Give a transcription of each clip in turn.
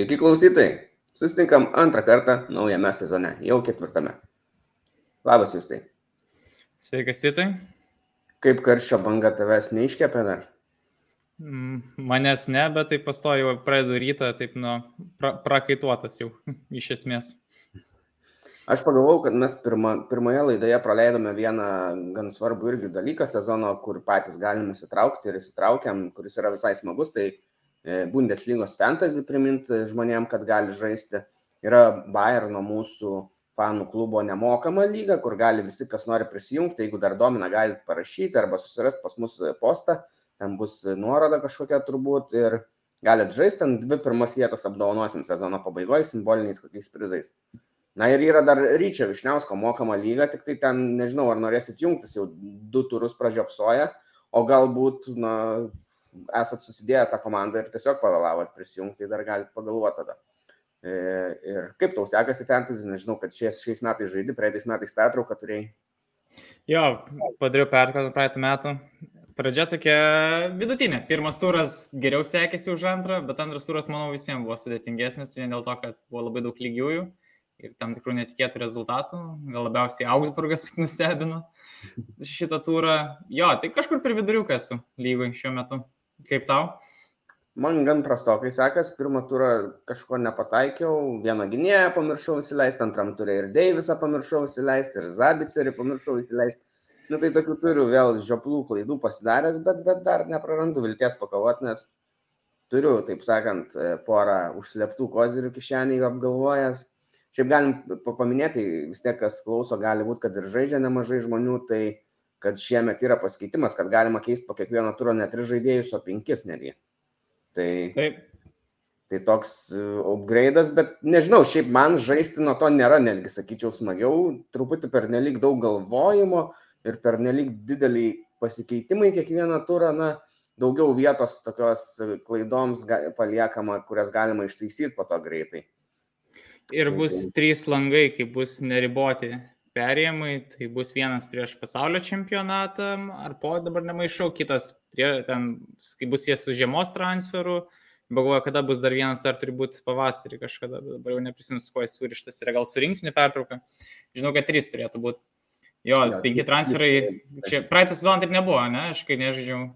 Sveiki klausytojai. Susitinkam antrą kartą naujame sezone, jau ketvirtame. Labas jūs tai. Sveikas, Sitai. Kaip karščio banga tavęs neiškėpė dar? Mm, Manęs ne, bet tai pastoju pradedu rytą, taip nu, pra, prakaituotas jau iš esmės. Aš pagalvojau, kad mes pirma, pirmoje laidoje praleidome vieną gan svarbų irgi dalyką sezono, kur patys galime įsitraukti ir įsitraukiam, kuris yra visai smagus. Tai E, Bundeslygos fantasy priminti žmonėm, kad gali žaisti. Yra Bayerno mūsų fanų klubo nemokama lyga, kur gali visi, kas nori prisijungti, jeigu dar domina, galite parašyti arba susirasti pas mus postą, ten bus nuoroda kažkokia turbūt ir galite žaisti, ten dvi pirmas vietas apdovanosim sezono pabaigoje simboliniais kokiais prizais. Na ir yra dar Ryčio Višniausko mokama lyga, tik tai ten nežinau, ar norėsit jungtis, jau du turus pražiopsoja, o galbūt, na, esat susidėję tą komandą ir tiesiog pavėlavot prisijungti, tai dar galite pagalvoti tada. E, ir kaip tau sekasi fantasy, nežinau, kad šiais, šiais metais žaidži, praeitais metais pertrauką turėjai. Jo, padariau pertrauką praeitą metų. Pradžia tokia vidutinė. Pirmas turas geriau sekėsi už antrą, bet antras turas, manau, visiems buvo sudėtingesnis, vien dėl to, kad buvo labai daug lygiųjų ir tam tikrų netikėtų rezultatų. Gal labiausiai Augsburgas nustebino šitą turą. Jo, tai kažkur per viduriuką esu lygoj šiuo metu. Kaip tau? Man gan prastokai sekas, pirmą turą kažko nepataikiau, vieną gynėją pamiršau įsileisti, antram turė ir Deivisą pamiršau įsileisti, ir Zabicerį pamiršau įsileisti. Na nu, tai tokių turiu vėl žioplų klaidų pasidaręs, bet, bet dar neprarandu vilties pakovoti, nes turiu, taip sakant, porą užsleptų kozirių kišenėje apgalvojęs. Šiaip galim paminėti, vis tiek kas klauso, gali būti, kad ir žaidžia nemažai žmonių, tai kad šiemet yra pasikeitimas, kad galima keisti po kiekvieno turo ne tris žaidėjus, o penkis netgi. Tai, Taip. tai toks e, upgrade'as, bet nežinau, šiaip man žaisti nuo to nėra netgi, sakyčiau, smagiau, truputį per nelik daug galvojimo ir per nelik didelį pasikeitimai kiekvieną turą, na, daugiau vietos tokios klaidoms paliekama, kurias galima ištaisyti po to greitai. Ir bus tai- trys langai, kai bus neriboti perėjimai, tai bus vienas prieš pasaulio čempionatą, ar po dabar nemaišau, kitas prie, ten, kai bus jie su žiemos transferu, galvoju, kada bus dar vienas, dar turi būti pavasarį kažkada, bet dabar jau neprisimenu, su kuo jis surištas yra, gal surinkinį pertrauką. Žinau, kad trys turėtų būti. Jo, ja, penki transferai, čia praeitą sezoną taip nebuvo, ne, aš kai nežaidžiau.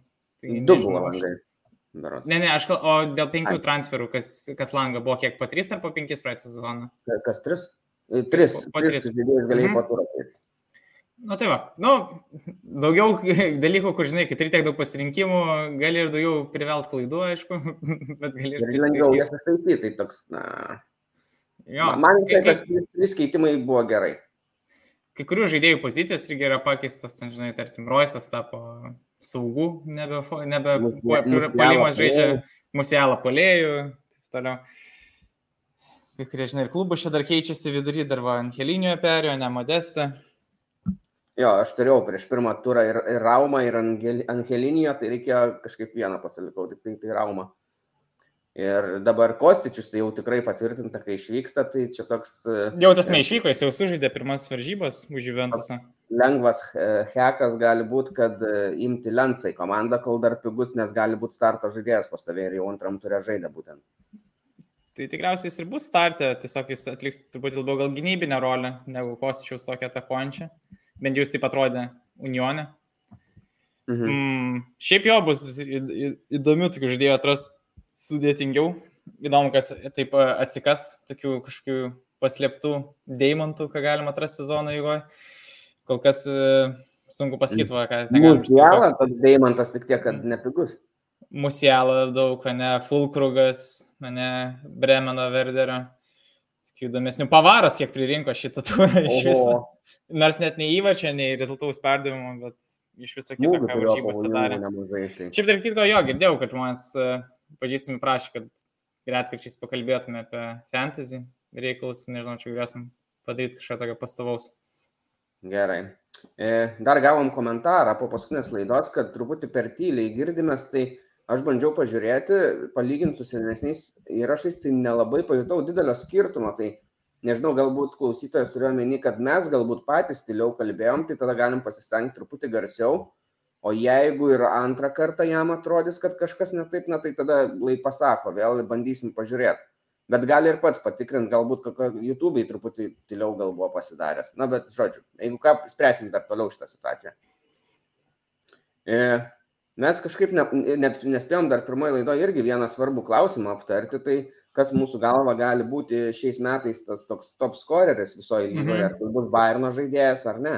Tai du buvo langai. Ne, ne, aš kal... o dėl penkių Ai. transferų, kas, kas langa buvo, kiek po tris ar po penkis praeitą sezoną? Kas tris? Tris, po, po tris žaidėjus galėjai mhm. paturėti. Na tai va, nu, daugiau dalykų, kur žinai, kai turi tiek daug pasirinkimų, gali ir daugiau privelt klaidų, aišku, bet gali ir... Ir lengviau jas ištaisyti, tai toks, na... Jo, man tai tas trys keitimai buvo gerai. Kai kurių žaidėjų pozicijos irgi yra pakeistas, žinai, tarkim, Roisas tapo saugų, nebe, nebe palimas žaidžia muselą polėjų, taip toliau kai kurie, žinai, ir klubų čia dar keičiasi vidury, dar va Angelinio perėjo, ne Modestą. Jo, aš turėjau prieš pirmą turą ir, ir Raumą, ir Angelinio, tai reikėjo kažkaip vieną pasilikau, tik tai, tai Raumą. Ir dabar Kostičius tai jau tikrai patvirtinta, kai išvyksta, tai čia toks... E, jau tas neišvyko, jis jau sužaidė pirmas varžybas už Juventusą. Lengvas e, hekas gali būti, kad e, imti Lensai komandą, kol dar pigus, nes gali būti starto žaidėjas pastovė ir jau antram turė žaidė būtent. Tai tikriausiai jis ir bus startė, tiesiog jis atliks truputį labiau gal gynybinę rolę negu Kostičiaus tokia atakuojančia. Bent jau jis taip atrodė Unione. Mhm. Mm, šiaip jo bus įdomių tokių žaidėjų atras sudėtingiau. Įdomu, kas taip atsikas tokių kažkokių paslėptų deimantų, ką galima atrasti sezono eigoje. Kol kas sunku pasakyti, ką ten galima. Geras, tas deimantas tik tiek, kad nepigus. Musialą daug, ne Fulkrugas, ne Bremeno Verderio. Įdomesnių pavaras, kiek pririnko šitą turą iš viso. Nors net nei įvačio, nei rezultatus perdavimo, bet iš viso kito, ką varžybose darė. Šiaip dar kitko, jo, girdėjau, kad žmonės e, pažįstami prašė, kad retkarčiais pakalbėtume apie fantasy reikalus, nežinau, čia galėsim padaryti kažką tokio pastovaus. Gerai. E, dar gavom komentarą po paskutinės laidos, kad truputį per tyliai girdimės, tai aš bandžiau pažiūrėti, palyginti su senesniais įrašais, tai nelabai pajutau didelio skirtumo. Tai nežinau, galbūt klausytojas turėjo meni, kad mes galbūt patys stiliau kalbėjom, tai tada galim pasistengti truputį garsiau. O jeigu ir antrą kartą jam atrodys, kad kažkas netaip, na tai tada lai pasako, vėl bandysim pažiūrėti. Bet gali ir pats patikrinti, galbūt YouTube'ai truputį tyliau gal buvo pasidaręs. Na, bet žodžiu, jeigu ką, spręsim dar toliau šitą situaciją. E, mes kažkaip ne, ne, nespėjom dar pirmoje laidoje irgi vieną svarbų klausimą aptarti, tai kas mūsų galva gali būti šiais metais tas toks top scoreris visoje lygoje, mhm. ar tai bus Bayerno žaidėjas ar ne.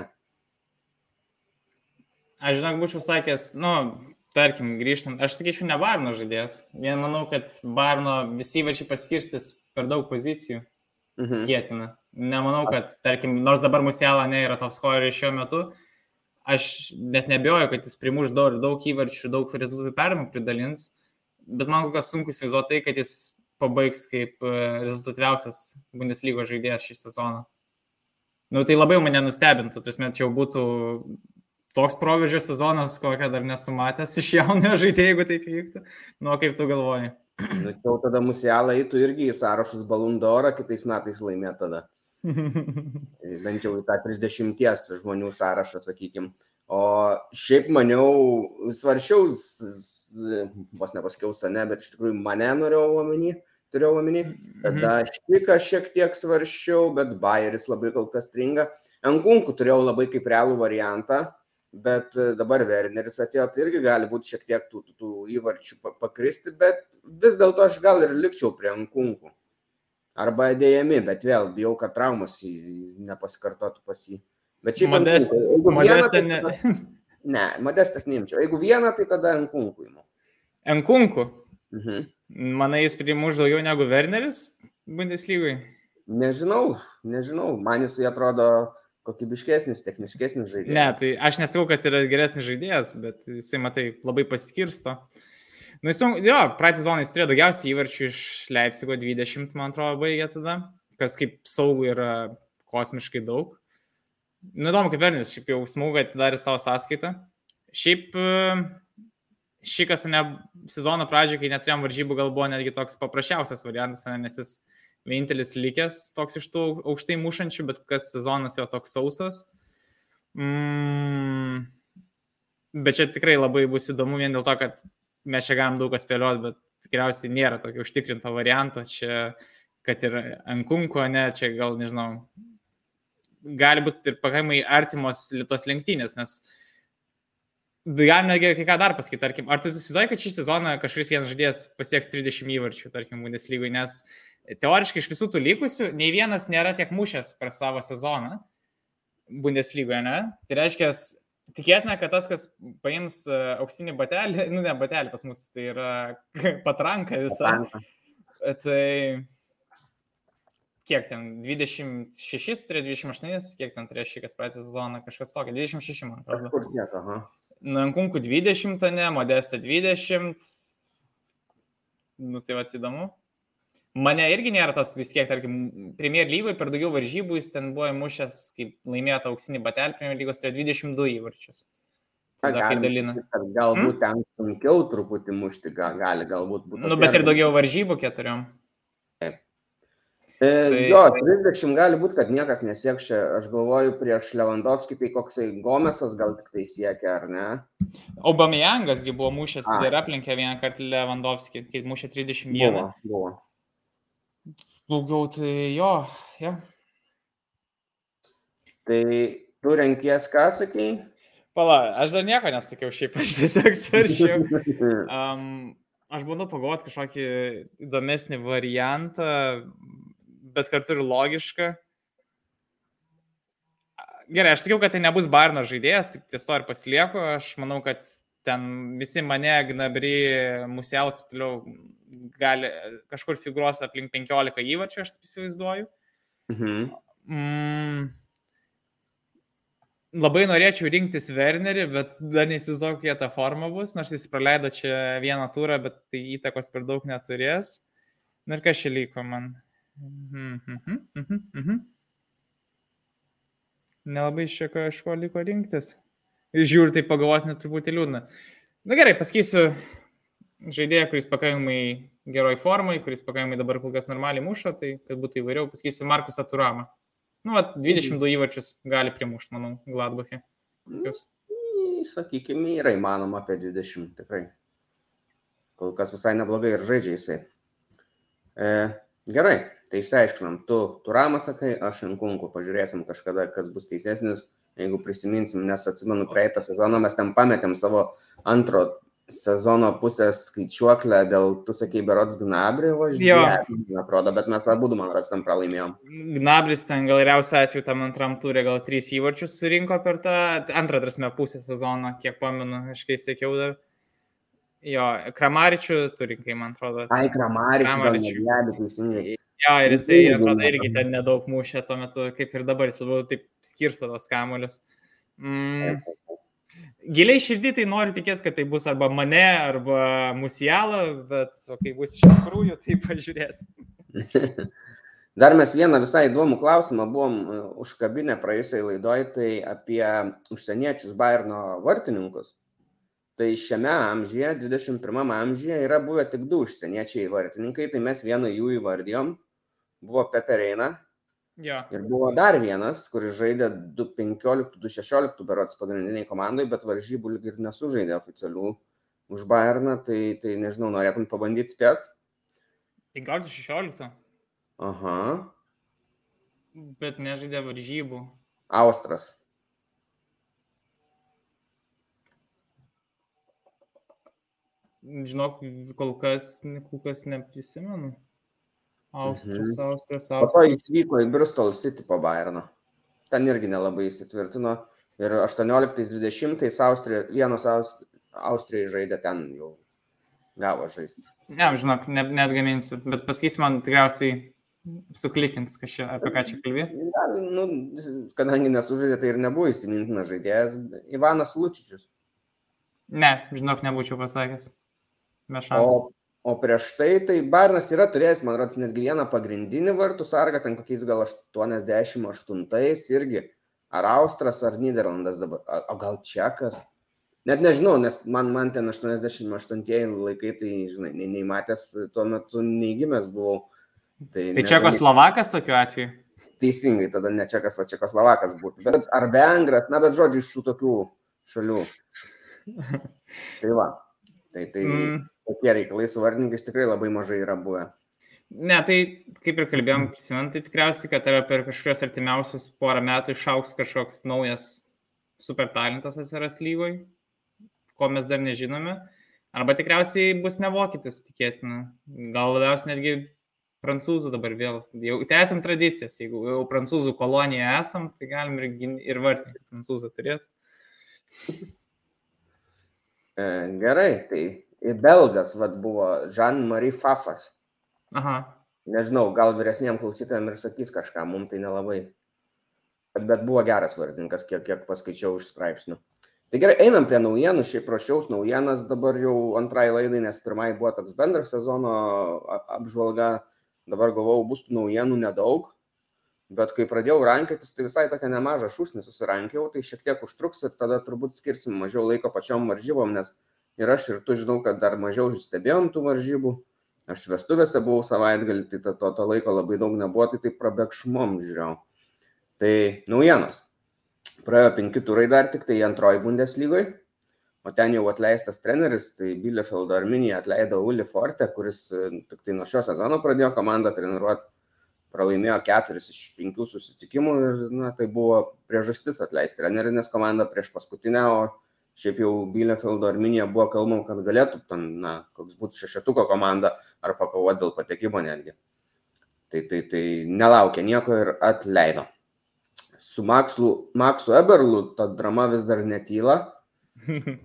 Aš žinok, būčiau sakęs, nu, tarkim, grįžtant, aš sakyčiau, ne Barno žaidėjas. Vien manau, kad Barno visi įvačiai paskirstis per daug pozicijų. Mhm. Kėtina. Nemanau, kad, tarkim, nors dabar Musiela ne yra top scoreris šiuo metu, aš net nebejoju, kad jis primuš daug, daug įvarčių, daug rezultatų perimų pridalins, bet man kokias sunku įsivaizduoti tai, kad jis pabaigs kaip e, rezultatyviausias Bundeslygos žaidėjas šį sezoną. Nu, tai labai mane nustebintų, tas met jau būtų toks proveržio sezonas, kokią dar nesumatęs iš jaunojo žaidėjo, jeigu taip vyktų. Nu, kaip tu galvoji? Jau tada musialą eitų irgi į sąrašus balundorą, kitais metais laimėtų tada. Bent jau tą 30 žmonių sąrašą, sakykime. O šiaip maniau, svaršiau, vos nepasakiau sane, bet iš tikrųjų mane norėjau omeny, turėjau omeny. Tada mhm. Špiką šiek tiek svaršiau, bet Bayeris labai kol kas stringa. Ankunkų turėjau labai kaip realų variantą bet dabar Werneris atėjo, tai irgi gali būti šiek tiek tų, tų, įvarčių pakristi, bet vis dėlto aš gal ir likčiau prie ankunkų. Arba dėjami, bet vėl bijau, kad traumas nepasikartotų pas jį. Bet šiaip Modest, ankunkų. Modestą tai ne. Ne, modestas neimčiau. Jeigu vieną, tai tada ankunkų įmu. Ankunkų? Mhm. Manai, jis primuš daugiau negu Werneris Bundeslygai? Nežinau, nežinau. Man jisai atrodo kokybiškesnis, techniškesnis žaidėjas. Ne, tai aš nesakau, kas yra geresnis žaidėjas, bet jisai, matai, labai paskirsto. Nu, jis, jo, praeitį zoną jis turėjo daugiausiai įvarčių iš Leipzigo 20, man atrodo, baigė tada, kas kaip saugų yra kosmiškai daug. Nu, įdomu, kaip Vernis, šiaip jau smūgai atidarė savo sąskaitą. Šiaip šį kas ne sezono pradžioje, kai neturėjom varžybų, gal buvo netgi toks paprasčiausias variantas, nes jis vienintelis likęs toks iš tų aukštai mušančių, bet kas sezonas jo toks sausas. Mm, bet čia tikrai labai bus įdomu vien dėl to, kad mes čia galim daug kas spėlioti, bet tikriausiai nėra tokio užtikrinto varianto. Čia, kad ir Ankunko, ne, čia gal nežinau, gali būti ir pakankamai artimos litos lenktynės, nes Galime kai ką dar pasakyti, tarkim, ar tu įsivaizduoji, kad šį sezoną kažkuris vienas žaidėjas pasieks 30 įvarčių, tarkim, Bundeslygoje, nes teoriškai iš visų tų likusių, nei vienas nėra tiek mušęs per savo sezoną Bundeslygoje, ne? Tai reiškia, tikėtina, kad tas, kas paims e, auksinį batelį, nu ne batelį pas mus, tai yra patranka visa. Patranka. Tai kiek ten, 26, tai 28, kiek ten turėjo šį kas praeitą sezoną, kažkas tokio, 26 man atrodo. Kur tiek, aha. Nankunkų 20, ne, Modesta 20. Nu tai va, įdomu. Mane irgi nėra tas vis kiek, tarkim, Premier lygoje per daugiau varžybų jis ten buvo įmušęs, kaip laimėjo tą auksinį batelį Premier lygos, tai 22 įvarčius. Tada kai dalina. Galbūt hmm? ten sunkiau truputį mušti, gali galbūt būti. Nu, bet ir daugiau varžybų keturiom. Taip. E, tai... Jo, 30 gali būti, kad niekas nesieks čia, aš galvoju, prieš Lewandowski, tai koksai Gomesas gal tik tai siekia, ar ne? Aubameyang'asgi buvo mušęs ir aplenkė vieną kartą Lewandowski, kai mušė 31. Buvo, buvo. Daugiau tai jo, jo. Tai tu renkies, ką sakei? Pala, aš dar nieko nesakiau, šiaip aš tiesiog svaršiau. Um, aš bandau pagalvoti kažkokį įdomesnį variantą, bet kartu ir logišką. Gerai, aš sakiau, kad tai nebus Barno žaidėjas, ties to ir pasilieku. Aš manau, kad ten visi mane, Gnabry, Musėlas, toliau gali kažkur figūros aplink 15 įvarčių, aš taip įsivaizduoju. Mhm. Mm, labai norėčiau rinktis Wernerį, bet dar neįsivaizduoju, kokia ta forma bus, nors jis praleido čia vieną turą, bet tai įtakos per daug neturės. Na ir kas čia liko man? Mhm, mhm, mhm, mhm. Nelabai iš čia kažko liko rinktis. Žiūrėjau, tai pagalvos net truputį liūdna. Na gerai, pasakysiu žaidėją, kuris pakankamai geroj formai, kuris pakankamai dabar kol kas normaliai muša, tai kad būtų įvairiau, pasakysiu Markus Aturama. Nu, at, 22 mhm. įvarčius gali primušti, manau, Gladbachė. Jūs? Sakykime, yra įmanoma apie 20 tikrai. Kol kas visai neblogai ir žaidžia jisai. E, Gerai, tai išsiaiškinam, tu Turamą sakai, aš Inkunku, pažiūrėsim kažkada, kas bus teisesnis, jeigu prisiminsim, nes atsimenu, praeitą sezoną mes ten pametėm savo antro sezono pusės skaičiuoklę dėl, tu sakai, berots Gnabri važiuoja, atrodo, bet mes abu, man ras, tam pralaimėjom. Gnabris ten gal geriausia atveju tam antram turė gal trys įvarčius surinko per tą antrą drasmę pusę sezoną, kiek pamenu, aš kai sėkiau dar. Jo, Kramaričių turinkai, man atrodo. Ai, Kramaričių, Kramaričių. gal teisingai. Jo, ir jisai, atrodo, irgi ten nedaug mušė tuo metu, kaip ir dabar, jis labiau taip skirsto tos kamuolius. Mm. Giliai širdį tai noriu tikėti, kad tai bus arba mane, arba musialą, bet o kai bus iš tikrųjų, tai pažiūrėsim. Dar mes vieną visai įdomų klausimą buvom e, užkabinę praėjusiai laidoj, tai apie užsieniečius Bairno vartininkus tai šiame amžiuje dvidešim pirmam amžiuje yra buvę tik du užsieniečiai vartininkai tai mes vieną jų įvardijom buvo pepereina ja. ir buvo dar vienas kuris žaidė du penkioliktų du šešioliktų berods pagrindinėj komandoj bet varžybų lyg ir nesužaidė oficialių už Bayerną, tai, tai nežinau, norėtum pabandyti spėt? 15-16. Aha. Bet nežaidė varžybų. Austras. Žinok, kol kas, kol kas neprisimenu. Austras, mhm. Austras, Austras. Po to jis vyko į Bristol City po Bayerno. Ten irgi nelabai įsitvirtino. Ir 18-20 Austrija, vienas Austrijai žaidė ten jau gavo žaisti. Ne, žinok, net, net gaminsiu, bet pasakysi man tikriausiai suklikins, čia, apie ką čia kalbė. Nu, kadangi nesužaidė, tai ir nebuvo įsimintinas žaidėjas. Ivanas Lučičius. Ne, žinok, nebūčiau pasakęs. O, o prieš tai, tai Barnas yra turėjęs, man rodos, netgi vieną pagrindinį vartų sargą, ten kokiais gal 88-ais irgi. Ar Austras, ar Niderlandas dabar, o gal Čekas. Net nežinau, nes man, man ten 88 laikai, tai, žinai, nei, nei matęs tuo metu neįgimęs buvau. Tai, tai Čekoslovakas tokiu atveju? Teisingai, tada ne Čekas, o Čekoslovakas būtų. Bet ar Vengras, na bet žodžiu, iš tų tokių šalių. Tai va. Tai, tai mm. Tokie reikalai su vardininkais tikrai labai mažai yra buvę. Ne, tai kaip ir kalbėjom, prisimint, tai tikriausiai, kad yra per kažkokios artimiausius porą metų išauks kažkoks naujas super talentas atsiras lygoj, ko mes dar nežinome. Arba tikriausiai bus ne vokietis, tikėtina. Gal labiausiai netgi prancūzų dabar vėl. Jau tęsiam tradicijas. Jeigu jau prancūzų kolonija esam, tai galim ir, ir vartininką prancūzą turėti. E, gerai, tai belgas vad buvo Jean-Marie Fafas. Aha. Nežinau, gal vyresniem klausytojams ir sakys kažką, mums tai nelabai. Bet buvo geras vardininkas, kiek, kiek paskaičiau iš straipsnių. Tai gerai, einam prie naujienų, šiaip ruošiaus naujienas dabar jau antrai laidai, nes pirmai buvo toks bendras sezono apžvalga, dabar galvojau, bus tų naujienų nedaug, bet kai pradėjau rankiotis, tai visai tokia nemaža šūsnį susirankiau, tai šiek tiek užtruks ir tada turbūt skirsim mažiau laiko pačiom varžybom, nes ir aš ir tu žinau, kad dar mažiau stebėjom tų varžybų. Aš vestuvėse buvau savaitgalį, tai to, to, to laiko labai daug nebuvo, tai taip prabėgšmom žiūrėjau. Tai naujienos. Praėjo penki turai dar tik tai antroji Bundeslygoje, o ten jau atleistas treneris, tai Bielefeldo Arminija atleido Uli Forte, kuris e, tik tai nuo šio sezono pradėjo komandą treniruoti pralaimėjo keturis iš penkių susitikimų ir na, tai buvo priežastis atleisti trenerį, nes komanda prieš paskutinę, o šiaip jau Bielefeldo Arminija buvo kalbama, kad galėtų ten, na, koks būtų šešetuko komanda ar pakovoti dėl patekimo netgi. Tai, tai, tai nelaukė nieko ir atleido. Su Maksu, Maksu Eberlu ta drama vis dar netyla.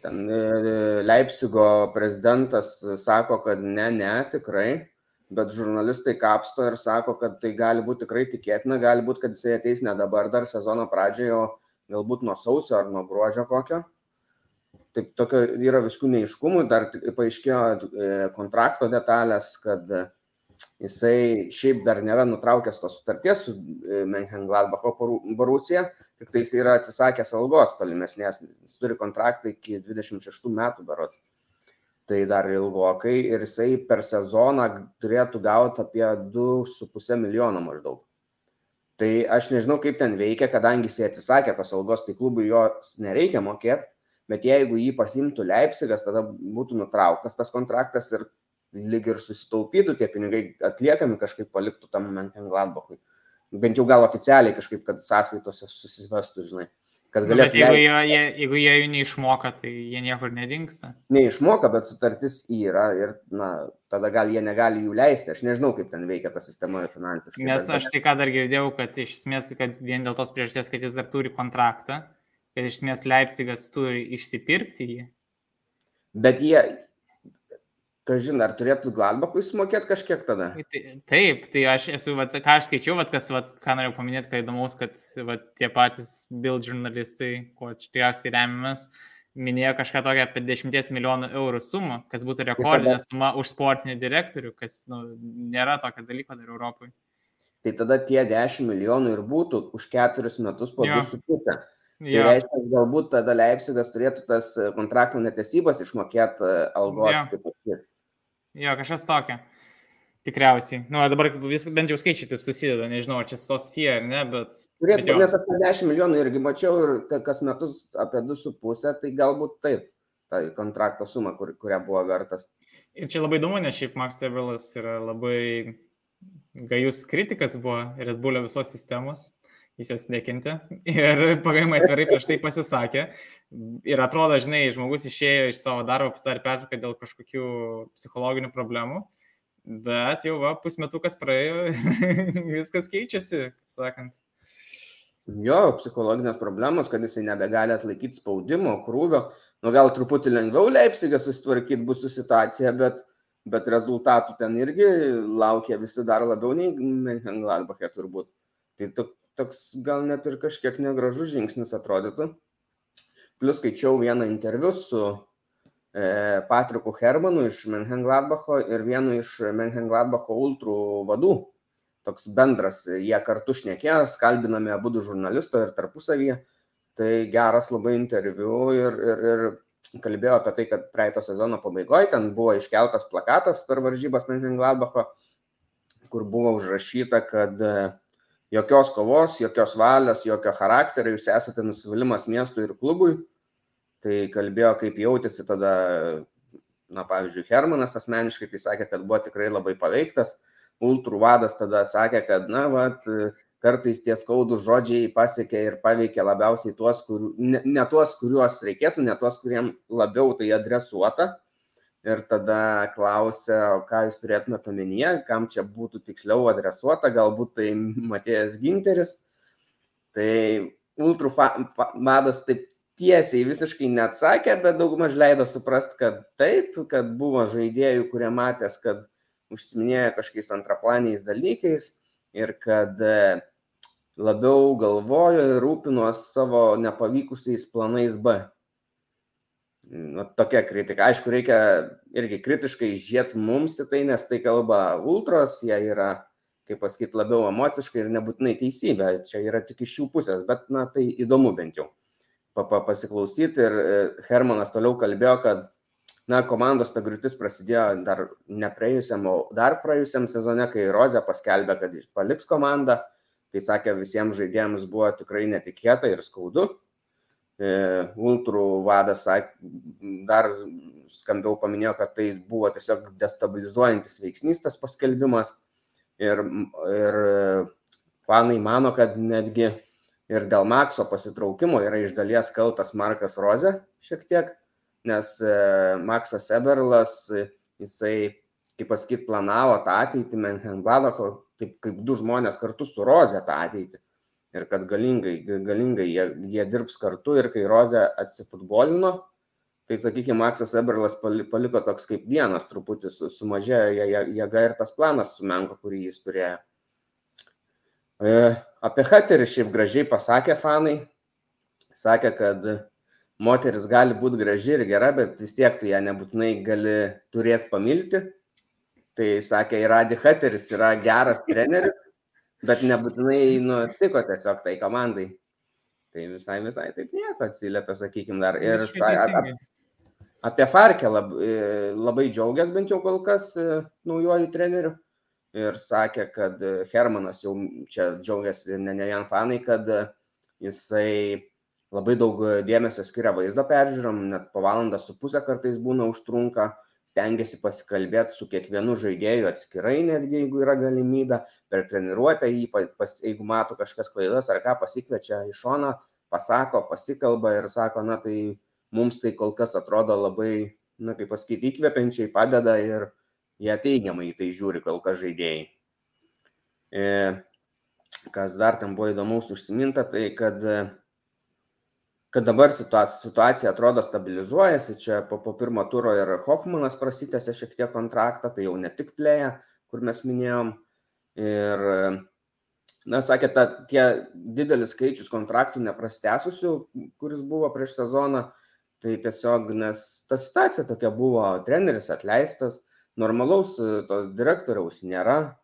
Ten e, Leipzigo prezidentas sako, kad ne, ne, tikrai bet žurnalistai kapsto ir sako, kad tai gali būti tikrai tikėtina, gali būti, kad jisai ateis ne dabar dar sezono pradžioje, o galbūt nuo sausio ar nuo gruodžio kokio. Taip, tokio yra viskų neiškumų, dar paaiškėjo e, kontrakto detalės, kad jisai šiaip dar nėra nutraukęs tos sutarties su e, Menchengladbacho Borusija, tik tai jis yra atsisakęs algos tolimesnės, jis turi kontraktą iki 26 metų berots tai dar ilgokai ir jisai per sezoną turėtų gauti apie 2,5 milijono maždaug. Tai aš nežinau, kaip ten veikia, kadangi jisai atsisakė tos algos, tai klubui jos nereikia mokėti, bet jeigu jį pasimtų Leipzigas, tada būtų nutrauktas tas kontraktas ir lyg ir susitaupytų, tie pinigai atliekami kažkaip paliktų tam Menhengladbachui. Bent jau gal oficialiai kažkaip, kad sąskaitose susivestų, žinai. Kad Nu, bet jeigu jie, jie, jeigu jie jų neišmoka, tai jie niekur nedingsta. Neišmoka, bet sutartis yra ir, na, tada gal jie negali jų leisti. Aš nežinau, kaip ten veikia ta sistema finansiškai. Nes aš tai ką dar girdėjau, kad iš esmės, kad vien dėl tos priežasties, kad jis dar turi kontraktą, kad iš esmės Leipzigas turi išsipirkti jį. Bet jie, kažin, ar turėtų Gladbachui sumokėti kažkiek tada? Tai- Taip, tai aš esu, vat, ką aš skaičiau, vat, kas, vat, ką norėjau paminėti, ką įdomaus, kad vat, tie patys bild žurnalistai, ko čia tikriausiai remiamės, minėjo kažką tokią apie 10 milijonų eurų sumą, kas būtų rekordinė suma už sportinį direktorių, kas nu, nėra tokio dalyko dar Europoje. Tai tada tie 10 milijonų ir būtų už keturis metus po Jo. 2,5. Tai Jo, reiškia, galbūt tada Leipzigas turėtų tas e, kontrakto netesybas išmokėti e, algos. Jo. kaip pasakyt. Jo, kažkas tokio. Tikriausiai. Nu, dabar vis, bent jau skaičiai taip susideda, nežinau, ar čia susiję ar ne, bet... bet Turėtų, jo. nes apie 10 milijonų irgi mačiau ir ka- kas metus apie 2,5, tai galbūt taip, tai kontrakto suma, kur, kurią buvo vertas. Ir čia labai įdomu, nes šiaip Max Eberlas yra labai gajus kritikas buvo Red Bullio visos sistemos, jis jos nekentė ir pagamai atvirai prieš tai pasisakė. Ir atrodo, žinai, žmogus išėjo iš savo darbo, pasidarė pertrauką dėl kažkokių psichologinių problemų, bet jau va, pusmetukas praėjo, viskas keičiasi, sakant. Jo, psichologinės problemos, kad jisai nebegali atlaikyti spaudimo, krūvio. Nu, gal truputį lengviau Leipzigą susitvarkyti bus su situacija, bet, bet rezultatų ten irgi laukia visi dar labiau nei Gladbachė turbūt. Tai to, toks gal net ir kažkiek negražus žingsnis atrodytų. Plus skaičiau vieną interviu su e, Patriku Hermanu iš Menhengladbacho ir vienu iš Menhengladbacho ultrų vadų toks bendras, jie kartu šnekėjo, kalbinami abu du žurnalisto ir tarpusavyje. Tai geras labai interviu ir, ir, ir kalbėjo apie tai, kad praeito sezono pabaigoje ten buvo iškeltas plakatas per varžybas Menhengladbacho, kur buvo užrašyta, kad e, jokios kovos, jokios valios, jokio charakterio, jūs esate nusivylimas miestui ir klubui. Tai kalbėjo, kaip jautėsi tada, na, pavyzdžiui, Hermanas asmeniškai, tai sakė, kad buvo tikrai labai paveiktas ultrų vadas tada sakė, kad, na, vat, kartais tie skaudus žodžiai pasiekia ir paveikia labiausiai tuos, kur, ne, ne tuos, kuriuos reikėtų, ne tuos, kuriem labiau tai adresuota. Ir tada klausė, o ką jūs turėtumėte omenyje, kam čia būtų tiksliau adresuota, galbūt tai Matėjas Ginteris. Tai ultrų vadas taip tiesiai visiškai neatsakė, bet daugmaž leido suprasti, kad taip, kad buvo žaidėjų, kurie matęs, kad užsiminėjo kažkokiais antraplaniais dalykais ir kad e, labiau galvojo ir rūpinos savo nepavykusiais planais B. Nu, tokia kritika. Aišku, reikia irgi kritiškai žiūrėti mums į tai, nes tai kalba ultros, jie yra, kaip pasakyti, labiau emociškai ir nebūtinai teisybė. Čia yra tik iš jų pusės, bet, na, tai įdomu bent jau pa pasiklausyti. Ir e, Hermanas toliau kalbėjo, kad na, komandos ta griūtis prasidėjo dar ne praėjusiam, o dar praėjusiam sezone, kai Rozė paskelbė, kad paliks komandą. Tai sakė, visiems žaidėjams buvo tikrai netikėta ir skaudu. E, Ultrų vadas dar skambiau paminėjo, kad tai buvo tiesiog destabilizuojantis veiksnys tas paskelbimas. Ir, ir fanai mano, kad netgi ir dėl Makso pasitraukimo yra iš dalies kaltas Markas Rozė šiek tiek nes Maksas Eberlas, jisai, kaip pasakyti, planavo tą ateitį Menhenbalacho, taip kaip du žmonės kartu su Roze tą ateitį. Ir kad galingai, galingai jie, jie dirbs kartu ir kai Roze atsifutbolino, tai, sakykime, Maksas Eberlas paliko toks kaip vienas truputį sumažėjo jėga ir tas planas sumenko, kurį jis turėjo. Apie Haterį šiaip gražiai pasakė fanai. Sakė, kad moteris gali būti graži ir gera, bet vis tiek tu ją nebūtinai gali turėti pamilti. Tai sakė, ir Adi Hateris yra geras treneris, bet nebūtinai nutiko tiesiog tai komandai. Tai visai, visai taip nieko atsiliepia, sakykime, dar. Ir apie, apie Farkę labai, labai džiaugiasi bent jau kol kas naujojų trenerių. Ir sakė, kad Hermanas jau čia džiaugiasi ne, ne vien fanai, kad jisai labai daug dėmesio skiria vaizdo peržiūrom, net po valandą su pusę kartais būna užtrunka, stengiasi pasikalbėti su kiekvienu žaidėju atskirai, netgi jeigu yra galimybė, per treniruotę pas, jeigu mato kažkas klaidas ar ką, pasikviečia į šoną, pasako, pasikalba ir sako, na tai mums tai kol kas atrodo labai, na kaip pasakyti, įkvepiančiai padeda ir jie teigiamai į tai žiūri kol kas žaidėjai. E, kas dar tam buvo įdomaus užsiminta, tai kad kad dabar situacija, situacija atrodo stabilizuojasi, čia po, po pirmo turo ir Hoffmanas prasitęsė šiek tiek kontraktą, tai jau ne tik plėja, kur mes minėjom. Ir, na, sakė, ta, tie didelis skaičius kontraktų neprastęsusių, kuris buvo prieš sezoną, tai tiesiog, nes ta situacija tokia buvo, treneris atleistas, normalaus to direktoriaus nėra,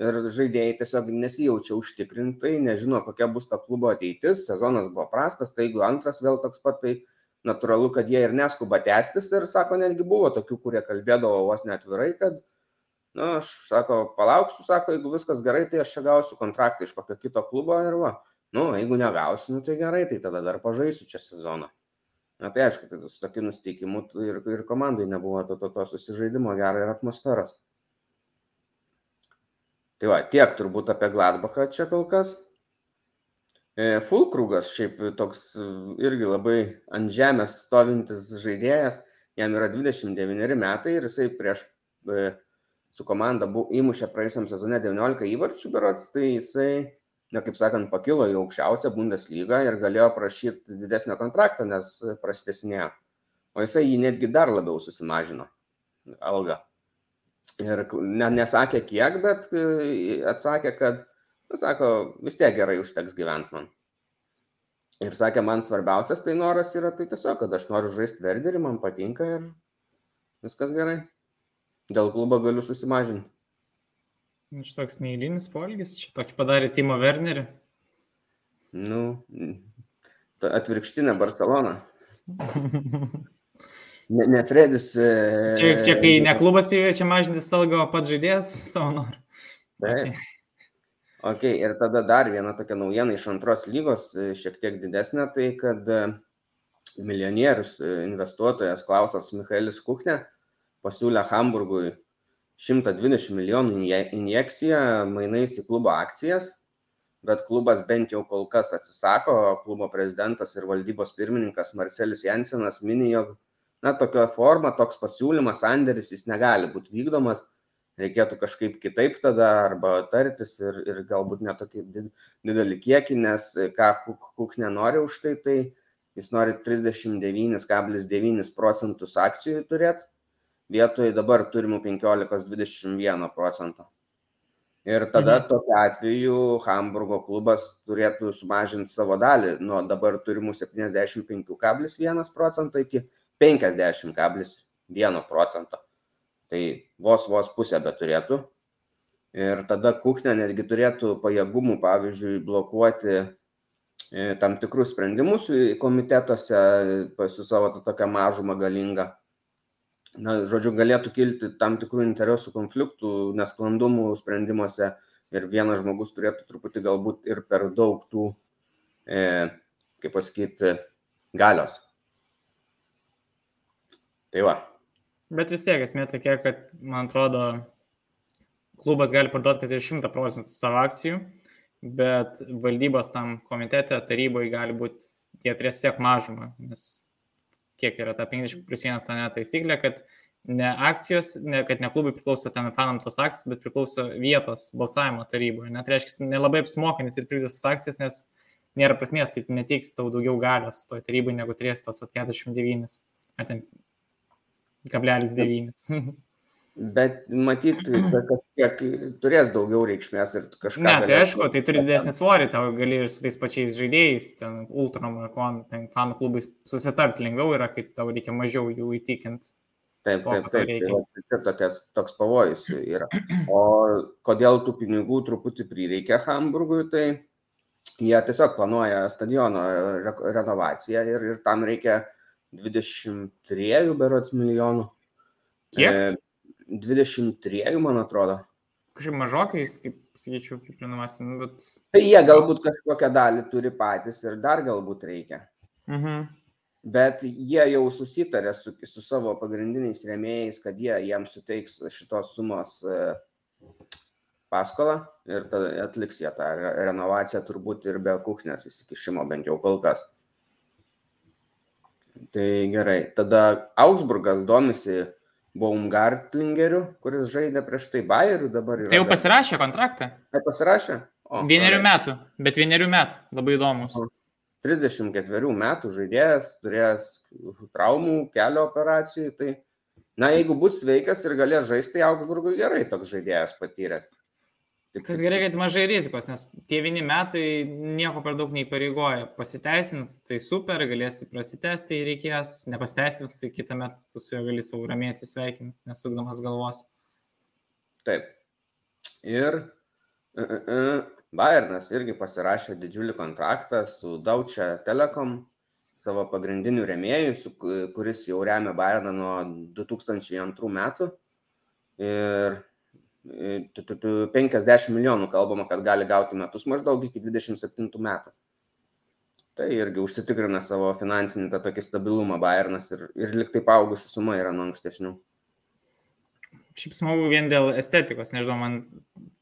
ir žaidėjai tiesiog nesijaučia užtikrintai, nežino, kokia bus ta klubo ateitis, sezonas buvo prastas, tai jeigu antras vėl toks pat, tai natūralu, kad jie ir neskuba tęstis ir, sako, netgi buvo tokių, kurie kalbėdavo vos net atvirai, kad, na, aš, sako, palauksiu, sako, jeigu viskas gerai, tai aš čia gausiu kontraktą iš kokio kito klubo ir va, nu, jeigu negausiu, nu, tai gerai, tai tada dar pažaisiu čia sezoną. Na tai aišku, tai su tokiu nusteikimu ir, ir komandai nebuvo to, to, to susižaidimo gero ir atmosferos. Tai va, tiek turbūt apie Gladbachą čia kol kas. E, Fulkrugas šiaip toks irgi labai ant žemės stovintis žaidėjas, jam yra 29 metai ir jisai prieš e, su komanda buvo, įmušė praėjusiam sezone 19 įvarčių berots, tai jisai, na kaip sakant, pakilo į aukščiausią Bundeslygą ir galėjo prašyti didesnio kontraktą, nes prastesnėjo. O jisai jį netgi dar labiau susimažino algą. Ir ne, nesakė kiek, bet e, atsakė, kad, na, sako, vis tiek gerai užteks gyventi man. Ir sakė, man svarbiausias tai noras yra tai tiesiog, kad aš noriu žaisti verderį, man patinka ir viskas gerai. Dėl klubo galiu susimažinti. Iš toks neįlinis polgis, čia tokį padarė Timo Wernerį. Nu, atvirkštinė Barcelona. Ne, ne Fredis. E, čia, čia kai ne klubas priviečia mažinti salgo, o pats žaidėjas savo norą. Taip. Okay. ok, ir tada dar viena tokia naujiena iš antros lygos, e, šiek tiek didesnė, tai kad e, milijonierius investuotojas Klausas Michaelis Kuchne pasiūlė Hamburgui 120 milijonų injekciją mainais į klubo akcijas, bet klubas bent jau kol kas atsisako, klubo prezidentas ir valdybos pirmininkas Marcelis Jensenas mini, jog na, tokia forma, toks pasiūlymas, sandėris, jis negali būti vykdomas, reikėtų kažkaip kitaip tada arba tartis ir, ir galbūt netokį didelį kiekį, nes ką Kuk nenori už tai, tai jis nori 39,9 procentus akcijų turėti, vietoje dabar turimų 15-21 procento. Ir tada mhm. tokiu atveju Hamburgo klubas turėtų sumažinti savo dalį nuo dabar turimų 75,1 procento iki 50,1 procento. Tai vos vos pusę bet turėtų. Ir tada Kukne netgi turėtų pajėgumų, pavyzdžiui, blokuoti e, tam tikrus sprendimus komitetuose su savo tokia mažuma galinga. Na, žodžiu, galėtų kilti tam tikrų interesų konfliktų, nesklandumų sprendimuose ir vienas žmogus turėtų truputį galbūt ir per daug tų, e, kaip pasakyti, galios. Tai va. Bet vis tiek esmė tokia, kad, man atrodo, klubas gali parduoti, kad ir 100 procentų savo akcijų, bet valdybos tam komitete, taryboje gali būti, jie turės tiek mažumą, nes kiek yra ta 50 plus 1 ta netaisyklė, kad ne akcijos, ne, kad ne klubai priklauso ten fanam tos akcijos, bet priklauso vietos balsavimo taryboje. Net reiškia, nelabai apsimoka net ir pirkti tas akcijas, nes nėra prasmės, tai neteiks tau daugiau galios toje taryboje, negu turės tos 49 ar ten kablelis devynis. Bet matyt, kažkiek turės daugiau reikšmės ir kažką. Ne, tai aišku, tai turi didesnį svorį, tau gali ir su tais pačiais žaidėjais, ten Ultram ar Kon, ten fanų klubai susitarti lengviau yra, kai tau reikia mažiau jų įtikinti. Taip, to, taip, taip. Tai, tai tokias, toks pavojus yra. O kodėl tų pinigų truputį prireikia Hamburgui, tai jie tiesiog planuoja stadiono renovaciją ir, ir tam reikia 23 berots milijonų. Kiek? E, 23, man atrodo. Kažkaip mažokai, kaip sakyčiau, kaip renovacija. Nu, bet... Tai jie galbūt kažkokią dalį turi patys ir dar galbūt reikia. Mhm. bet jie jau susitarė su, su savo pagrindiniais rėmėjais, kad jie jiems suteiks šitos sumos e, paskolą ir atliks jie tą renovaciją turbūt ir be kuchnės įsikišimo, bent jau kol kas. Tai gerai, tada Augsburgas domisi Baumgartlingeriu, kuris žaidė prieš tai Bayeriu, dabar. Tai jau pasirašė kontraktą? Tai pasirašė? O, vienerių metų, bet vienerių metų, labai įdomus. O. 34 metų žaidėjas, turėjęs traumų, kelio operacijų, tai, na, jeigu bus sveikas ir galės žaisti, tai Augsburgui gerai toks žaidėjas patyręs. Kas gerai, kad mažai rizikos, nes tie vieni metai nieko per daug neįpareigoja. Pasiteisins, tai super, galėsi prasitesti, jei reikės, nepasiteisins, tai kitą metą tu su juo gali savo ramiai atsisveikinti, nesukdamas galvos. Taip. Ir uh, uh, Bayernas irgi pasirašė didžiulį kontraktą su Daučia Telekom, savo pagrindiniu remėju, su, kuris jau remia Bayerną nuo 2002 metų. Ir 50 milijonų kalbama, kad gali gauti metus maždaug iki 27 metų. Tai irgi užsitikrina savo finansinį tą tokį stabilumą Bayernas ir, ir liktai paaugusi suma yra nuo ankstesnių. Šiaip smagu vien dėl estetikos, nežinau, man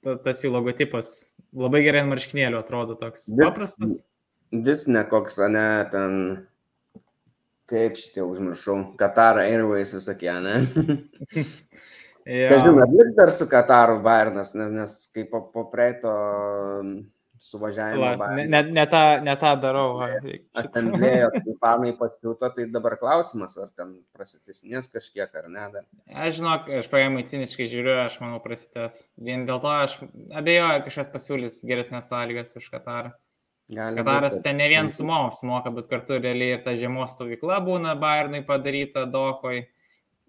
ta, tas jų logotipas labai gerai ant marškinėlių atrodo toks Dis, paprastas. Disne koks, ne, ten, kaip šitie užmiršau, Qatar Airways visokie, ne? Ja. Kažin, atlik dar su Kataru Bairnas, nes, nes kaip po, po praeito suvažiavimo. Ne, ne, ne, tą, ne tą darau. Aš ten dėjo, kai panai pasiūto, tai dabar klausimas, ar ten prasitesnės kažkiek ar ne. Dar. Aš žinok, aš paėmai ciniškai žiūriu, aš manau prasitęs. Vien dėl to aš abejoju, kažkas pasiūlys geresnės sąlygas už Katarą. Gali Kataras būt, ten ne vien sumoms moka, bet kartu realiai ir ta žiemos stovykla būna Bayernai padaryta Dohoj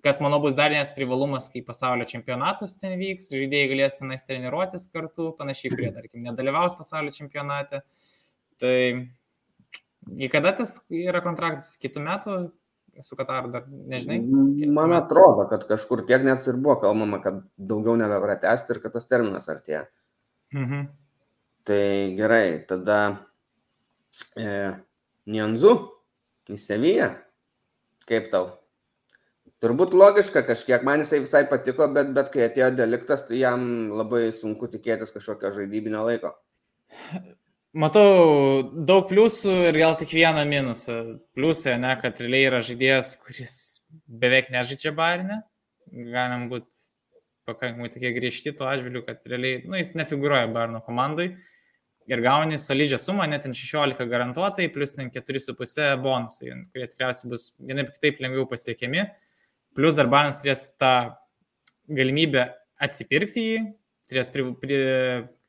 kas manau bus dar vienas privalumas, kai pasaulio čempionatas ten vyks, žaidėjai galės tenais treniruotis kartu, panašiai, kurie, tarkim, nedalyvaus pasaulio čempionate. Tai į kada tas yra kontraktas kitų metų su Kataru, dar nežinai? Man atrodo, kad kažkur tiek nes ir buvo kalbama, kad daugiau nebepratesti ir kad tas terminas artėja. Mhm. Tai gerai, tada e, Nianzu į Seviją. Kaip tau? Turbūt logiška kažkiek, man jisai visai patiko, bet, bet kai atėjo deliktas, tai jam labai sunku tikėtis kažkokio žaidybinio laiko. Matau daug pliusų ir gal tik vieną minusą. Pliusai, ne, kad realiai yra žaidėjas, kuris beveik nežaidžia barinę. Galim būti pakankamai tokie griežti tuo atžvilgiu, kad realiai, nu, jis nefiguruoja barno komandai. Ir gauni solidžią sumą, net 16 garantuotai, plus 4,5 bonusai, kurie tikriausiai bus vienaip kitaip lengviau pasiekiami. Plus dar Banas turės tą galimybę atsipirkti jį, turės pri, pri,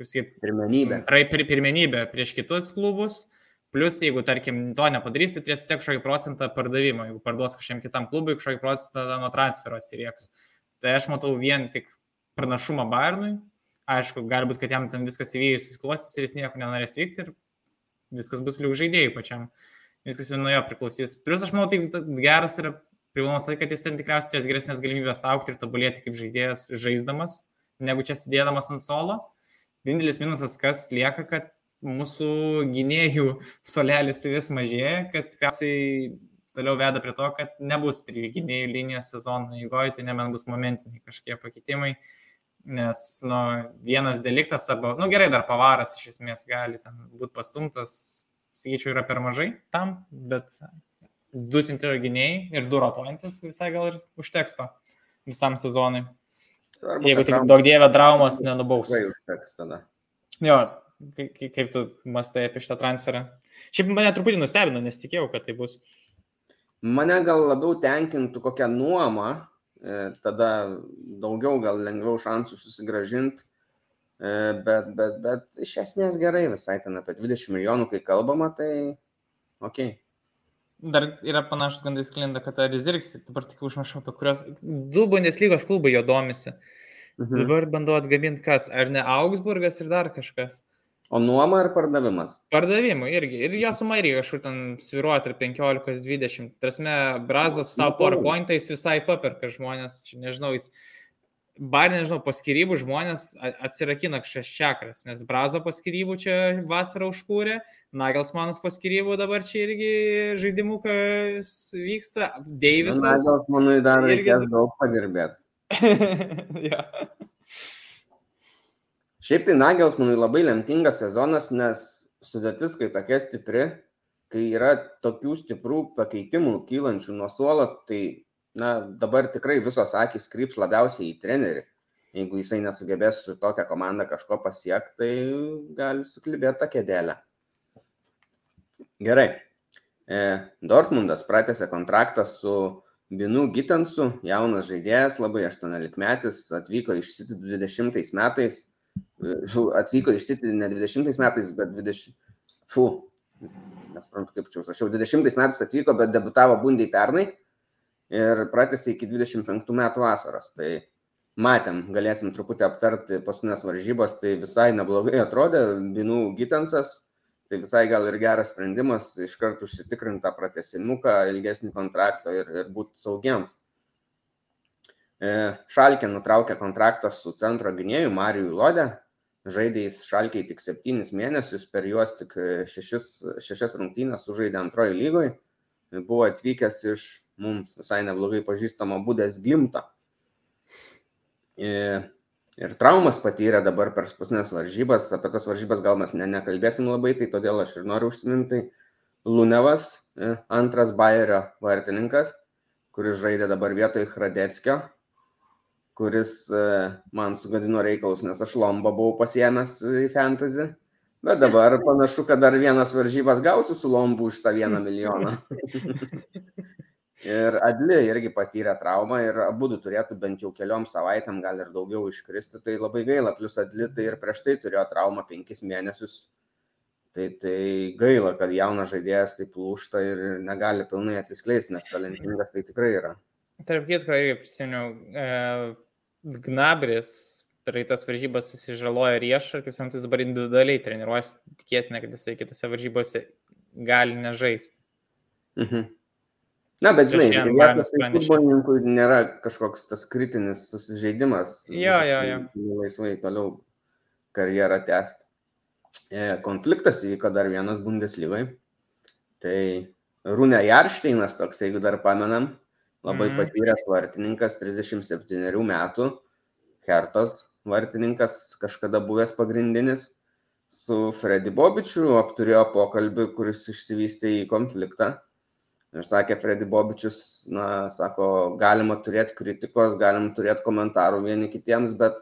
sakyt, pirmenybę. Pir, pirmenybę prieš kitus klubus. Plus, jeigu, tarkim, to nepadarys, tai turės tiek kažkokį procentą pardavimo. Jeigu parduos kažkokiam kitam klubui, kažkokį procentą nuo transfero atsirieks. Tai aš matau vien tik pranašumą Bayernui. Aišku, gali būti, kad jam ten viskas įvėjus įsiklostys ir jis nieko nenorės vykti ir viskas bus liuk žaidėjai pačiam. Viskas jau nuo jo priklausys. Plus, aš manau, tai geras yra privalumas tai, kad jis ten tikriausiai turės geresnės galimybės aukti ir tobulėti kaip žaidėjas žaisdamas, negu čia sėdėdamas ant solo. Vienintelis minusas, kas lieka, kad mūsų gynėjų solelis vis mažėja, kas tikriausiai toliau veda prie to, kad nebus trijų gynėjų linijos sezono įgoje, tai nebent bus momentiniai kažkokie pakitimai, nes nu, vienas deliktas arba, nu gerai, dar pavaras iš esmės gali ten būti pastumtas, sakyčiau, yra per mažai tam, bet du centrinio gynėjai ir du rotuojantis visai gal ir užteks to visam sezonui. Svarbu, Jeigu tik daug dievė traumas nenubaus. Jo, kaip, tu mastai apie šitą transferą? Šiaip mane truputį nustebino, nes tikėjau, kad tai bus. Mane gal labiau tenkintų kokią nuomą, e, tada daugiau gal lengviau šansų susigražinti, e, bet, bet, bet iš esmės gerai visai ten apie 20 milijonų, kai kalbama, tai ok. Dar yra panašus gandai sklinda, kad Rizirks, dabar tik užmiršau, apie kurios du Bundeslygos klubai jo domisi. Mhm. Dabar bandau atgabinti kas, ar ne Augsburgas ir dar kažkas. O nuoma ar pardavimas? Pardavimui irgi. Ir jo suma irgi kažkur ten sviruoja tarp 15-20. Tarsi, Brazos savo PowerPoint'ais visai paperka žmonės. Čia nežinau, jis bar, nežinau, po skirybų žmonės atsirakina kažkas čakras, nes Brazo po skirybų čia vasarą užkūrė, Nagelsmanas po skirybų dabar čia irgi žaidimų, kas vyksta, Deivisas. Nagelsmanui dar reikės irgi... daug padirbėti. ja. Šiaip tai Nagelsmanui labai lemtingas sezonas, nes sudėtis, kai tokia stipri, kai yra tokių stiprių pakeitimų kylančių nuo suolo, tai na, dabar tikrai visos akis kryps labiausiai į trenerį. Jeigu jisai nesugebės su tokia komanda kažko pasiekti, tai gali suklibėti tą kėdelę. Gerai. E, Dortmundas pratęsė kontraktą su Binu Gitensu, jaunas žaidėjas, labai 18 metais, atvyko iš City 20 metais, e, atvyko iš City ne 20 metais, bet 20, fu, nesuprantu kaip čia, aš jau 20 metais atvyko, bet debutavo Bundiai pernai ir pratęsė iki 25 metų vasaros. Tai matėm, galėsim truputį aptarti paskutinės varžybos, tai visai neblogai atrodė, Binų Gitensas, tai visai gal ir geras sprendimas iš karto užsitikrintą pratesimuką, ilgesnį kontraktą ir, ir būti saugiems. E, Šalkė nutraukė kontraktą su centro gynėju Marijui Lodė, žaidė jis Šalkiai tik septynis mėnesius, per juos tik šešis, šešias rungtynės sužaidė antroji lygoje, buvo atvykęs iš mums visai neblogai pažįstamo būdės glimto. Ir, ir traumas patyrė dabar per paskutinės varžybas, apie tas varžybas gal mes ne, nekalbėsim labai, tai todėl aš ir noriu užsiminti. Lunevas, e, antras Bayerio vartininkas, kuris žaidė dabar vietoj Hradeckio, kuris e, man sugadino reikalus, nes aš lomba buvau pasiemęs į fantasy. Bet dabar panašu, kad dar vienas varžybas gausiu su lombu už tą vieną milijoną. Ir Adli irgi patyrė traumą ir abu turėtų bent jau keliom savaitėm, gal ir daugiau iškristi, tai labai gaila. Plus Adli tai ir prieš tai turėjo traumą penkis mėnesius. Tai, tai gaila, kad jaunas žaidėjas taip lūšta ir negali pilnai atsiskleisti, nes talentingas tai tikrai yra. Tarp kitko, irgi prisiminiau, e, Gnabris praeitas varžybas susižaloja riešą ir kaip samtus dabar individualiai treniruojas, tikėtina, kad jisai kitose varžybose gali nežaisti. Mhm. Na, bet žinai, vietos tai futbolininkui nėra kažkoks tas kritinis susižeidimas. Jo, jo, jo. Laisvai toliau karjerą tęsti. E, konfliktas įvyko dar vienas Bundeslygai. Tai Rūne Jaršteinas toks, jeigu dar pamenam, labai mm. patyręs vartininkas, 37 metų, Hertos vartininkas, kažkada buvęs pagrindinis, su Freddy Bobičiu apturėjo pokalbį, kuris išsivystė į konfliktą Ir sakė Freddy Bobičius, na, sako, galima turėti kritikos, galima turėti komentarų vieni kitiems, bet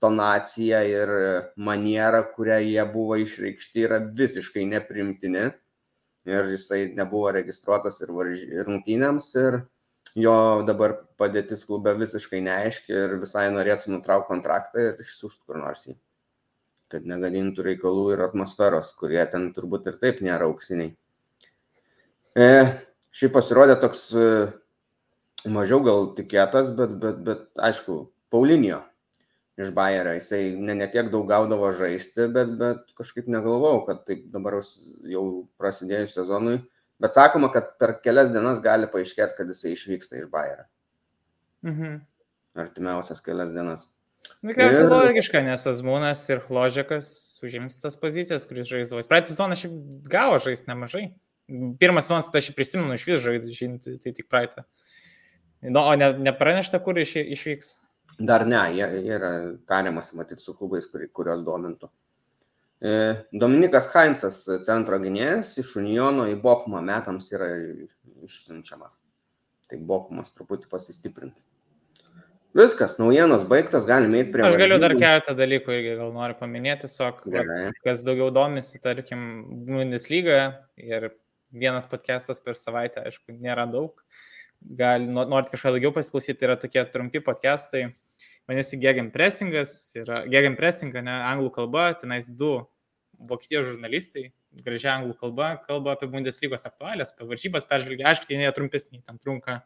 tonacija ir maniera, kuria jie buvo išreikšti, yra visiškai neprimtini. Ir jisai nebuvo registruotas ir rungtynėms, ir jo dabar padėtis klube visiškai neaiški ir visai norėtų nutraukti kontraktą ir išsiųsti kur nors jį. Kad negadintų reikalų ir atmosferos, kurie ten turbūt ir taip nėra auksiniai. E, Šiaip pasirodė toks e, mažiau gal tikėtas, bet, bet, bet aišku, Paulinio iš Bayerio. Jisai ne, ne tiek daug gaudavo žaisti, bet, bet kažkaip negalvojau, kad taip dabar jau prasidėjus sezonui. Bet sakoma, kad per kelias dienas gali paaiškėti, kad jisai išvyksta iš Bayerio. Mhm. Artimiausias kelias dienas. Tikriausiai ir... logiška, nes Azmūnas ir Hložikas užims tas pozicijas, kuris žaisdavo. Praeitą sezoną šiaip gavo žaisti nemažai. Pirmas sezonas, tai aš žinau iš vis žaidžiant, tai, tai tik praeitą. Nu, o ne, nepranešta, kur iš, išvyks? Dar ne, jie, jie yra tariamas, matyt, su klubais, kur, kurios domintų. E, Dominikas Heinzas, centro gynėjas, iš Unijono į Bochumą metams yra išsiunčiamas. Tai Bochumas truputį pasistiprinti. Viskas, naujienos baigtos, galime eiti prie... Aš galiu dar keletą dalykų irgi gal noriu paminėti, tiesiog, kas daugiau domisi, tarkim, Bundeslygoje ir vienas podcastas per savaitę, aišku, nėra daug. Gal norit kažką daugiau pasiklausyti, yra tokie trumpi podcastai. Vadinasi, Gegen Pressingas, yra Gegen Pressing, ne anglų kalba, tenais du vokietijos žurnalistai, gražia anglų kalba, kalba apie Bundeslygos aktualės, apie varžybas peržvelgia, aišku, tai jie trumpesni, tam trunka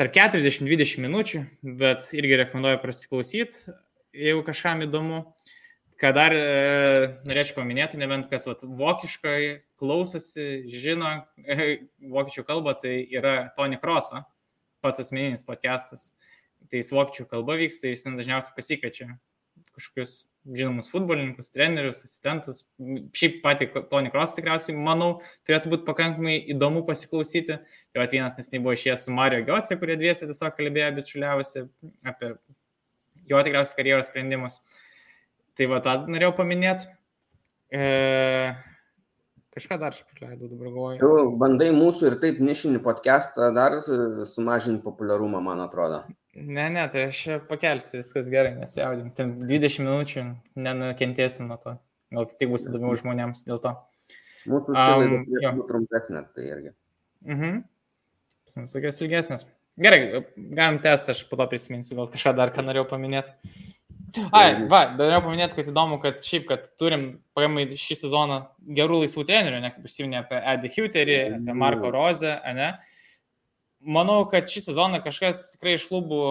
tarp 40-20 minučių, bet irgi rekomenduoju prasiklausyti, jeigu kažkam įdomu. Ką dar e, norėčiau paminėti, nebent kas vat, vokiškai klausosi, žino e, vokiečių kalbą, tai yra Tony Kroso, pats asmeninis podcastas. tai jis vokiečių kalba vyksta, jis dažniausiai pasikviečia kažkokius žinomus futbolininkus, trenerius, asistentus. Šiaip patį Tony Cross tikriausiai, manau, turėtų būti pakankamai įdomu pasiklausyti. Tai vat, vienas nesiniai buvo išėjęs su Mario Giotse, kurie dviesi tiesiog kalbėjo bičiuliavosi apie jo tikriausiai karjeros sprendimus. Tai va, tą norėjau paminėti. E, kažką dar aš praleidau, dabar galvoju. Tu bandai mūsų ir taip nišinį podcastą dar sumažinti populiarumą, man atrodo. Ne, ne, tai aš pakelsiu, viskas gerai, nesijaudim. Ten 20 minučių nenukentėsim nuo to. Gal tik bus įdomiau žmonėms dėl to. Mūsų um, čia trumpesnė, tai irgi. Mhm. Pas tokias ilgesnės. Gerai, galim tęsti, aš po to prisiminsiu, gal kažką dar ką norėjau paminėti. Ai, va, norėjau paminėti, kad įdomu, kad šiaip, kad turim pagamai šį sezoną gerų laisvų trenerių, ne kaip užsiminė apie Eddie Huterį, apie Marko Rozę, ne? manau, kad šį sezoną kažkas tikrai iš klubų,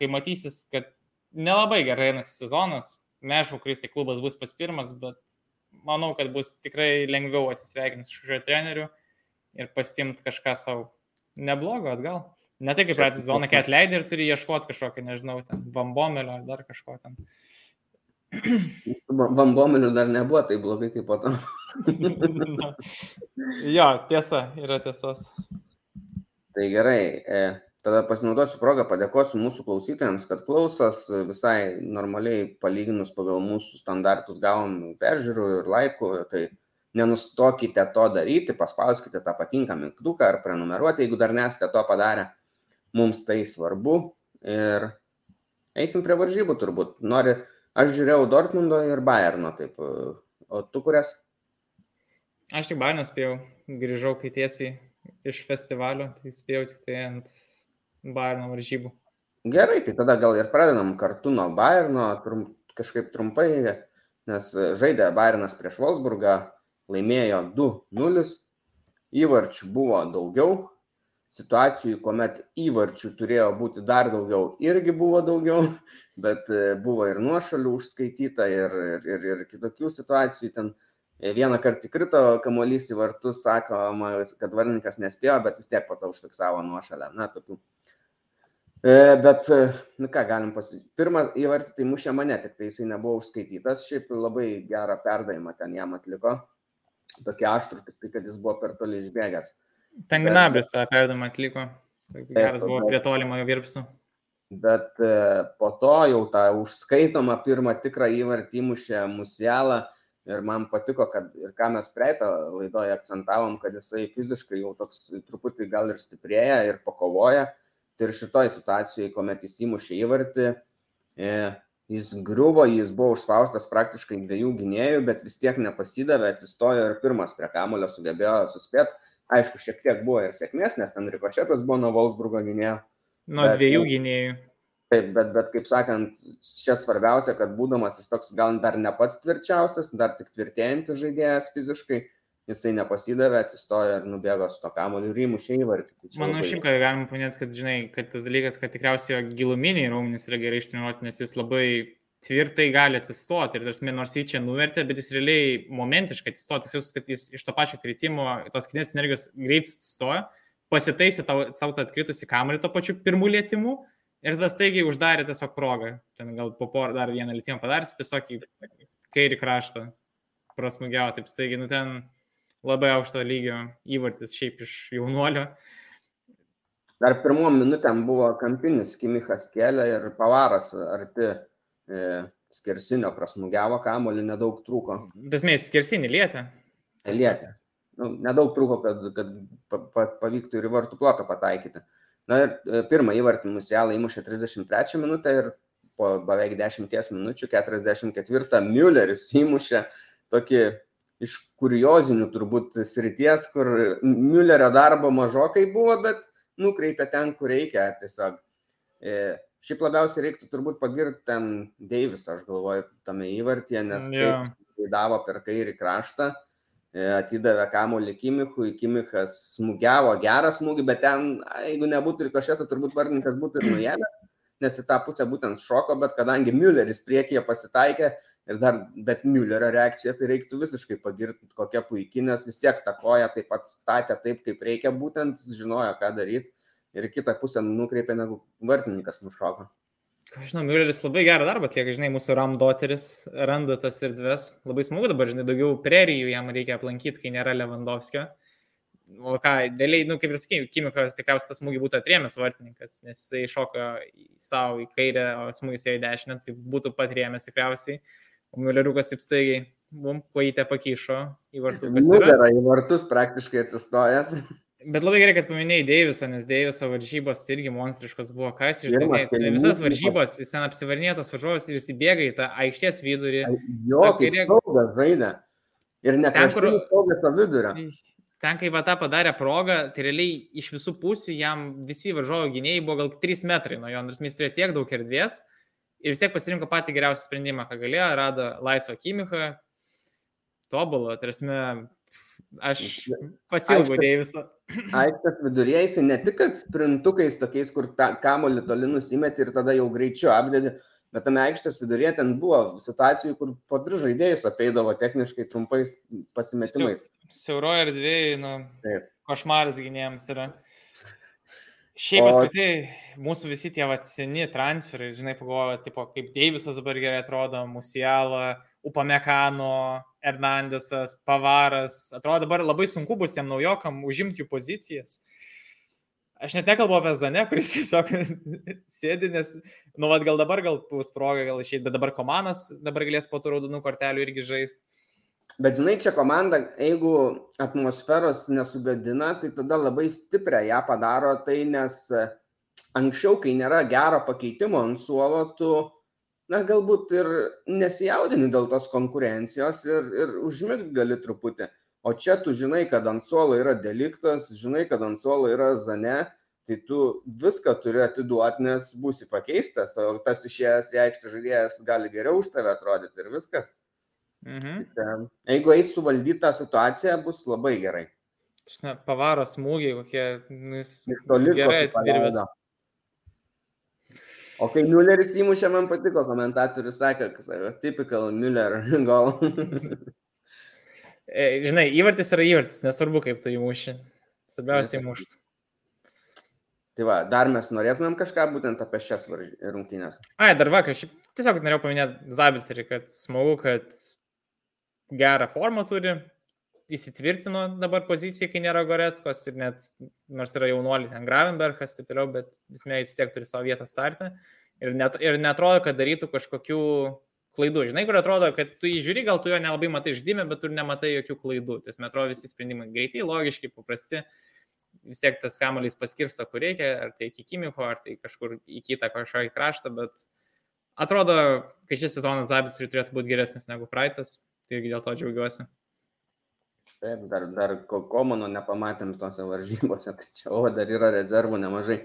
kai matysis, kad nelabai gerai einasi sezonas, neaišku, kuris tai klubas bus pas pirmas, bet manau, kad bus tikrai lengviau atsisveikinti su šiuo treneriu ir pasimti kažką savo neblogo atgal. Ne tai kaip praeitą sezoną, kai atleidai ir turi ieškoti kažkokio, nežinau, ten vambomelio ar dar kažko ten. Vambomelių dar nebuvo tai blogai kaip po to. jo, tiesa, yra tiesos. Tai gerai, e, tada pasinaudosiu progą, padėkosiu mūsų klausytojams, kad klausos visai normaliai palyginus pagal mūsų standartus gavom peržiūrų ir laikų, tai nenustokite to daryti, paspauskite tą patinką mygtuką ar prenumeruoti, jeigu dar nesate to padarę, mums tai svarbu ir eisim prie varžybų turbūt. Nori, aš žiūrėjau Dortmundo ir Bayerno, taip, o tu kurias? Aš tik Bayerną spėjau, grįžau kai tiesiai iš festivalio, tai spėjau tik tai ant Bayerno varžybų. Gerai, tai tada gal ir pradedam kartu nuo Bayerno, trum, kažkaip trumpai, nes žaidė Bayernas prieš Wolfsburgą, laimėjo 2-0, įvarčių buvo daugiau, situacijų, kuomet įvarčių turėjo būti dar daugiau, irgi buvo daugiau, bet buvo ir nuošalių užskaityta ir, ir, ir, ir kitokių situacijų ten Vieną kartą krito kamuolys į vartus, sakoma, kad varininkas nespėjo, bet vis tiek po to užfiksavo nuošalę. Na, tokių. E, bet, nu ką, galim pasakyti. Pirmas įvartį tai mušė mane, tik tai jisai nebuvo užskaitytas. Šiaip labai gerą perdavimą ten jam atliko. Tokie aštrus, tik tai, kad jis buvo per toli išbėgęs. Ten gnabis tą perdavimą atliko. Geras buvo prie tolimojo virpsų. Bet e, po to jau tą užskaitomą pirmą tikrą įvartį mušė Musialą ir man patiko, kad ir ką mes praeitą laidoje akcentavom, kad jisai fiziškai jau toks truputį gal ir stiprėja ir pakovoja. Tai ir šitoj situacijoje, kuomet jis įmušė įvartį, e, jis griuvo, jis buvo užspaustas praktiškai dviejų gynėjų, bet vis tiek nepasidavė, atsistojo ir pirmas prie kamulio sugebėjo suspėti. Aišku, šiek tiek buvo ir sėkmės, nes ten rikošetas buvo nuo Volksburgo gynėjo. Nuo bet, dviejų gynėjų. Taip, bet, bet kaip sakant, čia svarbiausia, kad būdamas jis toks gal dar ne pats tvirčiausias, dar tik tvirtėjantis žaidėjas fiziškai, jisai nepasidavė, atsistojo ir nubėgo su to kamoliu ir įmušė įvartį. Tai Manau, šiaip, kad galim paminėti, kad, žinai, kad tas dalykas, kad tikriausiai jo giluminiai raumenys yra gerai ištreniruoti, nes jis labai tvirtai gali atsistoti ir tarsi nors jį čia nuvertė, bet jis realiai momentiškai atsistoti, tiesiog, kad jis iš to pačio kritimo, tos kinetinės energijos greit atsistoja, pasitaisė savo tą atkritusi kamerį to pačiu pirmų lėtimų Ir tada staigiai uždarė tiesiog progą. Ten gal po porą dar vieną litimą padarys, tiesiog į kairį kraštą prasmugiavo, taip staigiai, nu ten labai aukšto lygio įvartis šiaip iš jaunuolio. Dar pirmom minutėm buvo kampinis Kimichas kėlė ir pavaras arti skersinio prasmugiavo, kamolį nedaug trūko. Dasmės, skersinį lietė. Lietė. Nu, nedaug trūko, kad, kad pa, pa, pavyktų ir vartų plotą pataikyti. Na ir e, pirmą įvartį Musialą įmušė 33 minutę ir po beveik 10 minučių 44 Mülleris įmušė tokį iš kuriozinių turbūt srities, kur Müllerio darbo mažokai buvo, bet nukreipė ten, kur reikia tiesiog. Šiaip labiausiai reiktų turbūt pagirti ten Deivisą, aš galvoju, tame įvartyje, nes yeah. tai davo per kairį kraštą. E, atidavė kamuolį Kimichui, Kimichas smūgiavo gerą smūgį, bet ten, jeigu nebūtų rikošėto, turbūt vardininkas būtų ir nuėmęs, nes į tą pusę būtent šoko, bet kadangi Mülleris priekyje pasitaikė ir dar, bet Müllerio reakcija, tai reiktų visiškai pagirti, kokia puikiai, nes vis tiek tą koją taip pat statė taip, kaip reikia, būtent žinojo, ką daryti. Ir kitą pusę nukreipė, negu vartininkas nušoko. Žinau, Mülleris labai gerą darbą atlieka, žinai, mūsų Ramdoteris randa tas erdves. Labai smagu dabar, žinai, daugiau prerijų jam reikia aplankyti, kai nėra Lewandowskio. O ką, dėliai, nu, kaip ir sakai, Kimikas tikriausiai tas smūgį būtų atrėmęs vartininkas, nes jisai šoka savo į kairę, o smūgis į dešinę, tai būtų patrėmęs tikriausiai. O Mülleriukas taip staigiai, mum kojytę pakyšo į vartus. Nugara į vartus praktiškai atsistojęs. Bet labai gerai, kad paminėjai Deivisą, nes Deiviso varžybos irgi monstriškos buvo. Ką jis išdavė? Visas varžybos, jis ten apsivarnėtos varžovas ir jis įbėga į tą aikštės vidurį. Jo, kaip saugas žaidė. Ir ne prieš kur saugas vidurio. Ten, kai va tą padarė progą, tai realiai iš visų pusių jam visi varžovo gynėjai buvo gal 3 metrai nuo jo, nors jis turėjo tiek daug erdvės ir vis tiek pasirinko patį geriausią sprendimą, ką galėjo, rado laisvą Kimichą, tobulą, tarsi aš pasilgau Deiviso. Aikštės vidurėje jis ne tik sprintukais tokiais, kur kamolį toli nusimeti ir tada jau greičiau apdėdi, bet tame aikštės vidurėje ten buvo situacijų, kur po du žaidėjus apeidavo techniškai trumpais pasimetimais. Siauroje erdvėje, nu, Taip. košmaras gynėjams yra. Šiaip apskritai, o... mūsų visi tie seni transferai, žinai, pagalvoju, tipo, kaip Deivisas dabar gerai atrodo, Musiala, Upamekano, Hernandesas, Pavaras. Atrodo dabar labai sunku bus tiem naujokam užimti jų pozicijas. Aš net nekalbu apie Zane, kuris tiesiog sėdi, nes, nu, vad gal dabar gal bus proga gal išeiti, bet dabar komandas dabar galės po tų raudonų kortelių irgi žaisti. Bet žinai, čia komanda, jeigu atmosferos nesugadina, tai tada labai stiprią ją padaro tai, nes anksčiau, kai nėra gero pakeitimo ant suolo, tu, na, galbūt ir nesijaudini dėl tos konkurencijos ir, ir užmigti gali truputį. O čia tu žinai, kad ant suolo yra deliktas, žinai, kad ant suolo yra zane, tai tu viską turi atiduoti, nes būsi pakeistas, o tas išėjęs į aikštę žaidėjas gali geriau už tave atrodyti ir viskas. Mhm. Tai, jeigu eis suvaldyti tą situaciją, bus labai gerai. Ne, pavaros smūgiai, kokie nu, jis toli gerai atidirbęs. O kai Mülleris įmušė, man patiko, komentatorius sakė, kad typical Müller gal. E, žinai, įvartis yra įvartis, nesvarbu, kaip tu įmuši. Svarbiausia įmušti. Tai va, dar mes norėtumėm kažką būtent apie šias rungtynės. Ai, dar vakar, šiaip tiesiog norėjau paminėti Zabicerį, kad smagu, kad gerą formą turi, įsitvirtino dabar poziciją, kai nėra Goretskos ir net, nors yra jaunuolis ten Gravenbergas, taip toliau, bet vis tiek turi savo vietą startą. Ir, net, ir netrodo, kad darytų kažkokių klaidų. Žinai, kur atrodo, kad tu jį žiūri, gal tu jo nelabai matai išdėmę, bet tu nematai jokių klaidų. Tai man atrodo visi sprendimai greiti, logiški, paprasti. Vis tiek tas kamuolys paskirsto, kur reikia, ar tai iki Kimiko, ar tai kažkur į kitą kažkokį kraštą, bet atrodo, kad šis sezonas Zabits turėtų būti geresnis negu praeitas, tai irgi dėl to džiaugiuosi. Taip, dar, dar Komano nepamatėm tose varžybose, čia, o dar yra rezervų nemažai.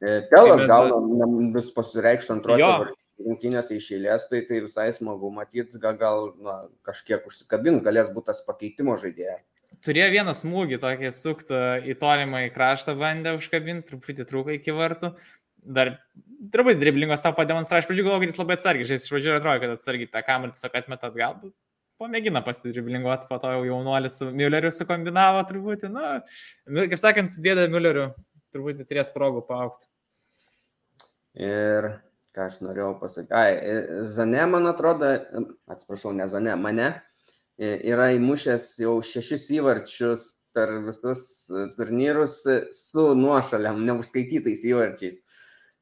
E, Telas gauna vis pasireikšti antrojo rungtynės iš eilės, tai tai visai smagu matyti, gal, gal na, kažkiek užsikabins, galės būti tas pakeitimo žaidėjas. Turėjo vieną smūgį tokį suktą į tolimą į kraštą bandę užkabinti, truputį trūko iki vartų. Dar truputį driblingos savo pademonstravo, aš pradžių galvoju, kad jis labai atsargiai, žais iš pradžių atrodo, kad atsargiai tą kamerą tiesiog atmeta atgal, pamėgina pasidriblinguoti, po to jau jaunuolis su Mülleriu sukombinavo truputį, na, nu, kaip sakant, sudėdė Mülleriu truputį turės progų paaukti. Ir ką aš norėjau pasakyti. Ai, e, Zane, man atrodo, atsiprašau, ne Zane, mane yra įmušęs jau šešis įvarčius per visus e, turnyrus su nuošaliam, neužskaitytais įvarčiais.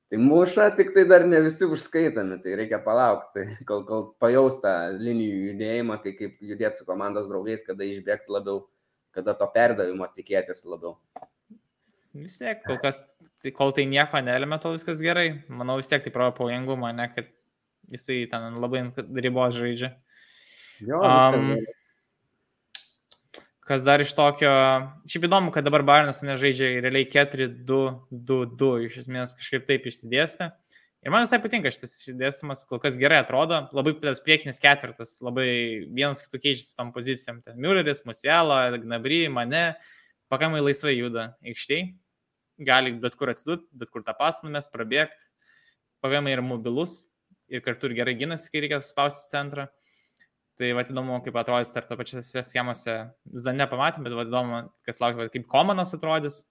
Tai muša, tik tai dar ne visi užskaitami, tai reikia palaukti, kol, kol pajaus tą linijų judėjimą, kai kaip judėti su komandos draugais, kada išbėgti labiau, kada to perdavimo tikėtis labiau. Vis tiek, kol kas tai kol tai nieko nelėmė, tol viskas gerai. Manau vis tiek tai pravo pavojingumą, ne, kad jisai ten labai ribos žaidžia. Jo, um, kas dar iš tokio, šiaip įdomu, kad dabar Barnas nežaidžia realiai 4-2-2-2, iš esmės kažkaip taip išsidėstė. Ir man visai patinka šitas išsidėstymas, kol kas gerai atrodo, labai tas priekinis ketvirtas, labai vienas kitų keičiasi tom pozicijom. Ten Mülleris, Musiela, Gnabry, mane, pakankamai laisvai juda aikštėje gali bet kur atsidūti, bet kur tą pasą numės, prabėgti, pagamai yra mobilus ir kartu ir gerai gynasi, kai reikia suspausti centrą. Tai va įdomu, kaip atrodys ar to pačiose schemose. Zane pamatėm, bet va įdomu, kas laukia, kaip Komanas atrodys.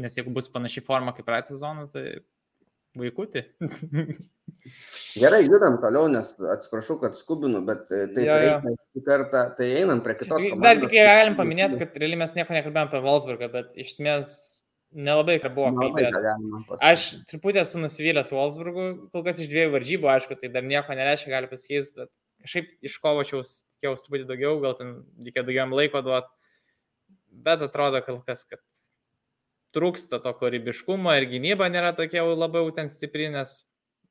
Nes jeigu bus panaši forma kaip praeitą sezoną, tai vaikutį. Gerai, judam toliau, nes atsiprašau, kad skubinu, bet e, tai ja, ja. kartą, tai einam prie kitos. Komandos. Dar tik galim paminėti, kad realiai mes nieko nekalbėjom apie Wolfsburgą, bet iš esmės nelabai ką buvo kalbėti. Aš truputį esu nusivylęs Wolfsburgu, kol kas iš dviejų varžybų, aišku, tai dar nieko nereiškia, gali pasakyti, bet kažkaip iš kovačiaus tikėjausi truputį daugiau, gal ten reikia daugiau laiko duoti, bet atrodo kol kas, kad trūksta to kūrybiškumo ir gynyba nėra tokia labai ten stipri, nes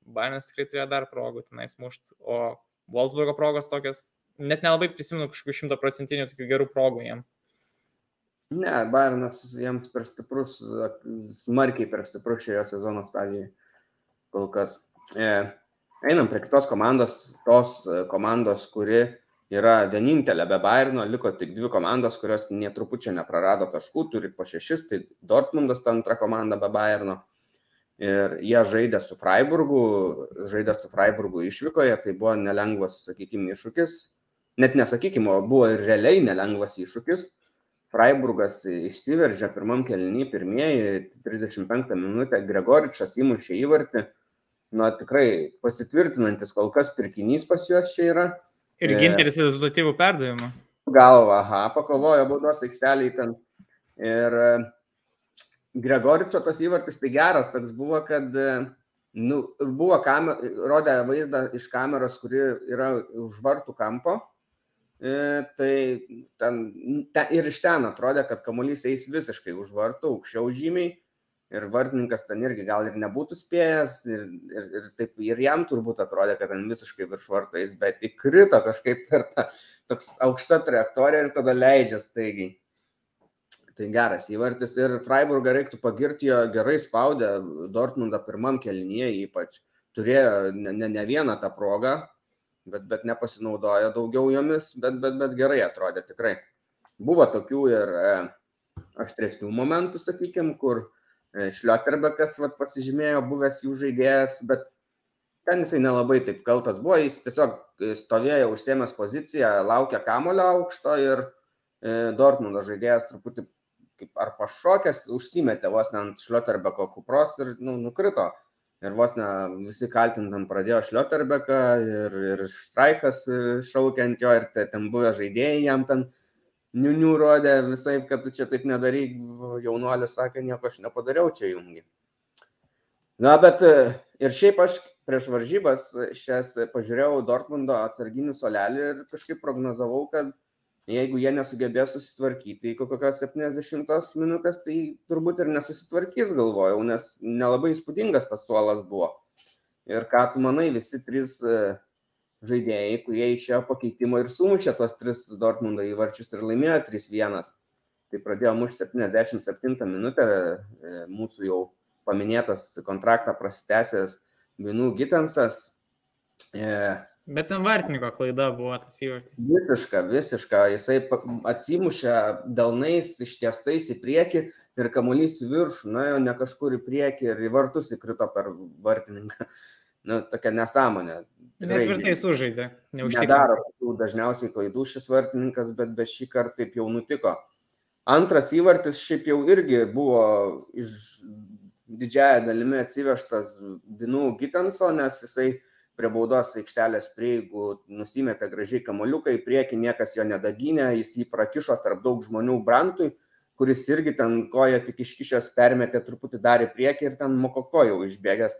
Bairnas tikrai turėjo dar progų tenais mušti, o Wolfsburgo progos tokios, net nelabai prisimenu kažkokių šimtaprocentinių tokių gerų progų jiem. Ne, Bairnas jiems per stiprus, smarkiai per stiprus šioje sezono stadijoje kol kas. E, einam prie kitos komandos, tos komandos, kuri yra vienintelė be Bayerno, liko tik dvi komandos, kurios netrupučio neprarado taškų, turi po šešis, tai Dortmundas ta antra komanda be Bayerno. Ir jie žaidė su Freiburgu, žaidė su Freiburgu išvykoje, tai buvo nelengvas, sakykime, iššūkis. Net nesakykime, buvo ir realiai nelengvas iššūkis. Freiburgas išsiveržė pirmam kelnį, pirmieji 35 minutę, Gregoričas įmušė įvartį. Na, tikrai pasitvirtinantis kol kas pirkinys pas juos čia yra. Ir ginteris rezultatyvų perdavimą. Galva, aha, pakovojo baudos aikšteliai ten. Ir e, Gregoričio tas įvartis tai geras, toks buvo, kad e, nu, buvo kamer, rodė vaizdą iš kameros, kuri yra už vartų kampo. E, tai ten, ten ir iš ten atrodė, kad kamuolys eis visiškai už vartų, aukščiau žymiai ir vartininkas ten irgi gal ir nebūtų spėjęs, ir, ir, ir, taip, ir jam turbūt atrodė, kad ten visiškai virš vartais, bet įkrito kažkaip per tą toks aukštą trajektoriją ir tada leidžia staigiai. Tai geras įvartis ir Freiburgą reiktų pagirti, jo gerai spaudė Dortmundą pirmam kelinyje ypač. Turėjo ne, ne, ne vieną tą progą, bet, bet nepasinaudojo daugiau jomis, bet, bet, bet gerai atrodė tikrai. Buvo tokių ir e, aštresnių momentų, sakykime, kur Šlioterbekas vat, pasižymėjo, buvęs jų žaidėjas, bet ten jisai nelabai taip kaltas buvo, jis tiesiog e, stovėjo užsiemęs poziciją, laukia kamulio aukšto ir e, Dortmundo žaidėjas truputį kaip ar pašokęs, užsimetė vos ant Šlioterbeko kupros ir nu, nukrito. Ir vos ne visi kaltintam pradėjo Šlioterbeką ir, ir Štraikas šaukiant jo ir ten buvę žaidėjai jam ten niunių rodė visai, kad tu čia taip nedaryk, jaunuolis sakė, nieko aš nepadariau čia jungi. Na, bet e, ir šiaip aš prieš varžybas šias pažiūrėjau Dortmundo atsarginių solelį ir kažkaip prognozavau, kad jeigu jie nesugebės susitvarkyti iki kokios 70 minutės, tai turbūt ir nesusitvarkys, galvojau, nes nelabai įspūdingas tas suolas buvo. Ir ką tu manai, visi trys e, žaidėjai, kurie išėjo pakeitimo ir sumušė tos tris Dortmundo įvarčius ir laimėjo 3-1. Tai pradėjo mušti 77 minutę, e, mūsų jau paminėtas kontraktą prasitęsęs Vinų Gitensas. E, Bet ten vartininko klaida buvo tas įvartis. Visiška, visiška. Jisai atsimušė delnais ištiestais į priekį ir kamuolys viršų, na, jo ne kažkur į priekį ir į vartus įkrito per vartininką nu, tokia nesąmonė. Netvirtai sužaidė. Nedaro dažniausiai klaidų šis vartininkas, bet be šį kartą taip jau nutiko. Antras įvartis šiaip jau irgi buvo iš didžiaja dalimi atsivežtas Binų Gitanso, nes jisai prie baudos aikštelės prieigų nusimetė gražiai kamoliuką į priekį, niekas jo nedagynė, jis jį prakišo tarp daug žmonių Brantui, kuris irgi ten koją tik iškišęs permetė truputį dar į priekį ir ten mokoko jau išbėgęs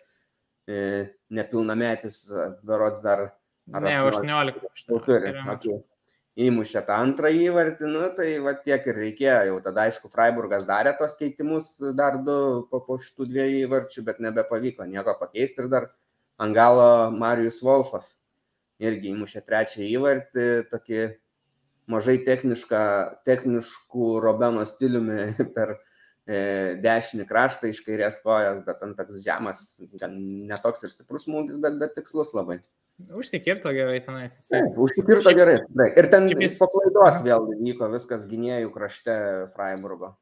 nepilnametis, berots dar. Ne, 18. Jau turi. Okay. Įmušė tą antrą įvartį, nu, tai va tiek ir reikėjo. Jau tada, aišku, Freiburgas darė tos keitimus dar du po, po šitų dviejų įvarčių, bet nebepavyko nieko pakeisti ir dar ant galo Marijus Wolfas irgi įmušė trečią įvartį, tokį mažai technišką, techniškų Robeno stiliumi per E, dešinį kraštą iš kairės kojos, bet ant toks žemas, netoks ir stiprus smūgis, bet, bet tikslus labai. Užsikirto gerai tenais. Taip, užsikirto Šiaip... gerai. Taip. Ir ten jis... po klaidos vėl vyko viskas gynėjų krašte Freiburgo.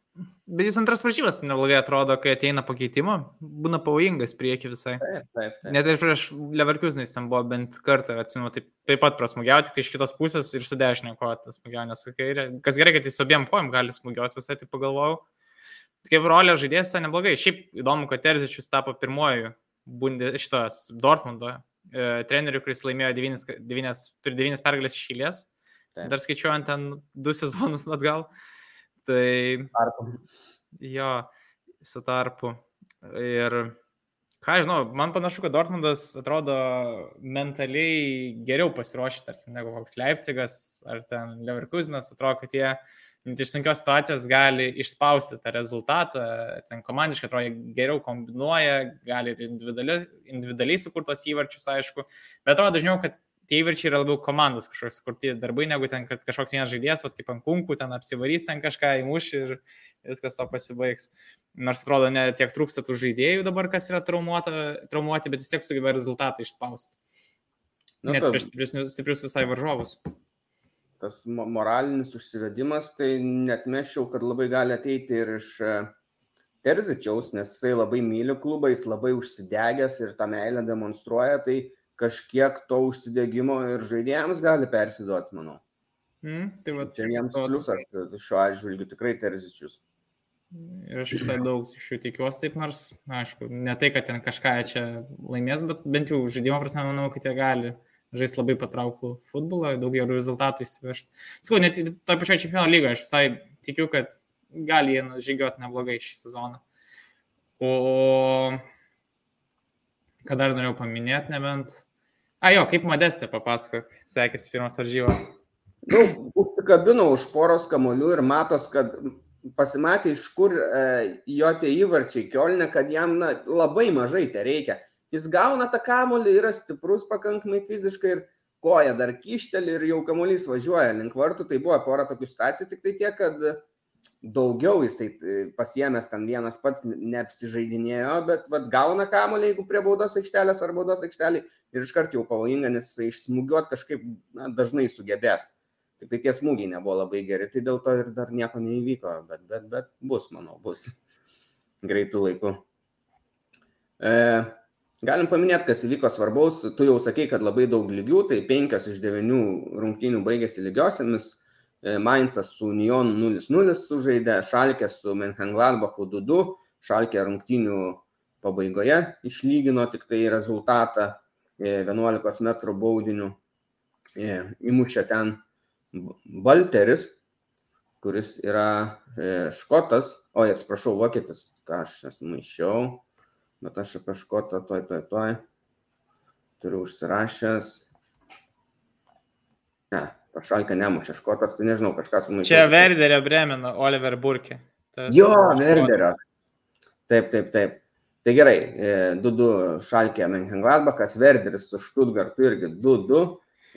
Bet jis antras varžybas neblogai atrodo, kai ateina pakeitimo, būna pavojingas prieki visai. Taip, taip. taip. Net ir prieš Leverkusenais ten buvo bent kartą, atsimenu, taip, taip pat prasmugiauti, tik tai iš kitos pusės ir su dešinė koja tas smūgiauti, nes su kairė. Kas gerai, kad jis abiem kojom gali smūgiauti visai, tai pagalvojau. Kaip rolė žaidėjas, tai neblogai. Šiaip įdomu, kad Terzičius tapo pirmoju bundė, šitas Dortmundo e, treneriu, kuris laimėjo 9, 9, turi 9 pergalės išėlės. Dar skaičiuojant ten du sezonus atgal. Tai. Tarpu. Jo, su tarpu. Ir ką žinau, man panašu, kad Dortmundas atrodo mentaliai geriau pasiruošę, tarkim, negu koks Leipzigas ar ten Leverkusenas. Atrodo, kad jie net iš sunkios situacijos gali išspausti tą rezultatą, ten komandiškai atrodo geriau kombinuoja, gali ir individualiai, individualiai sukurtos įvarčius, aišku, bet atrodo dažniau, kad tie įvarčiai yra labiau komandos kažkoks sukurti darbai, negu ten, kad kažkoks vienas žaidėjas, vat, kaip ant kunkų, ten apsivarys ten kažką įmuš ir viskas to pasibaigs. Nors atrodo, ne tiek trūksta tų žaidėjų dabar, kas yra traumuoti, bet vis tiek sugeba rezultatą išspausti. Nu, Net prieš stiprius, stiprius visai varžovus tas moralinis užsivedimas, tai net meščiau, kad labai gali ateiti ir iš e, Terzičiaus, nes jisai labai myli klubą, jis labai užsidegęs ir tą meilę demonstruoja, tai kažkiek to užsidegimo ir žaidėjams gali persiduoti, manau. Mm, tai va, Čia jiems pliusas šiuo atžvilgiu tikrai Terzičius. Ir aš visai daug iš jų tikiuosi taip, nors, aišku, ne tai, kad ten kažką čia laimės, bet bent jau žaidimo prasme manau, kad jie gali žais labai patrauklų futbolą, daug gerų rezultatų įsivežti. Sakau, net toje pačioje čempionų lygoje aš visai tikiu, kad gali jie žygiuoti neblogai šį sezoną. O ką dar norėjau paminėti, nebent. A jo, kaip modestė papasakok, sekėsi pirmas varžybos. Nu, užsikabinau už poros kamolių ir matos, kad pasimatė iš kur e, jo tie įvarčiai kiolne, kad jam na, labai mažai te reikia jis gauna tą kamuolį, yra stiprus pakankamai fiziškai ir koja dar kišteli ir jau kamuolys važiuoja link vartų. Tai buvo pora tokių situacijų, tik tai tiek, kad daugiau jisai e, pasiemęs ten vienas pats neapsižaidinėjo, bet vat, gauna kamuolį, jeigu prie baudos aikštelės ar baudos aikštelį ir iškart jau pavojinga, nes jisai išsmugiuot kažkaip na, dažnai sugebės. Tik tai tie smūgiai nebuvo labai geri, tai dėl to ir dar nieko neįvyko, bet, bet, bet bus, manau, bus greitų laikų. E, Galim paminėti, kas įvyko svarbaus. Tu jau sakei, kad labai daug lygių, tai penkios iš devinių rungtynių baigėsi lygiosiamis. E, Mainzas su Union 0-0 sužaidė, Šalkė su Menhengladbachu 2-2, Šalkė rungtynių pabaigoje išlygino tik tai rezultatą 11 e, m baudinių. E, įmušė ten Balteris, kuris yra škotas, oi atsiprašau, vokietis, ką aš esu maišiau bet aš apie škotą toj, toj, toj turiu užsirašęs. Ne, pašalkę nemušė škotas, tai nežinau, kažką sumaišė. Čia Verderio Bremeno, Oliver Burke. Tas jo, Verderio. Taip, taip, taip. Tai gerai, 2-2 e, šalkė Menhengladbachas, Verderis su Štutgartu irgi 2-2.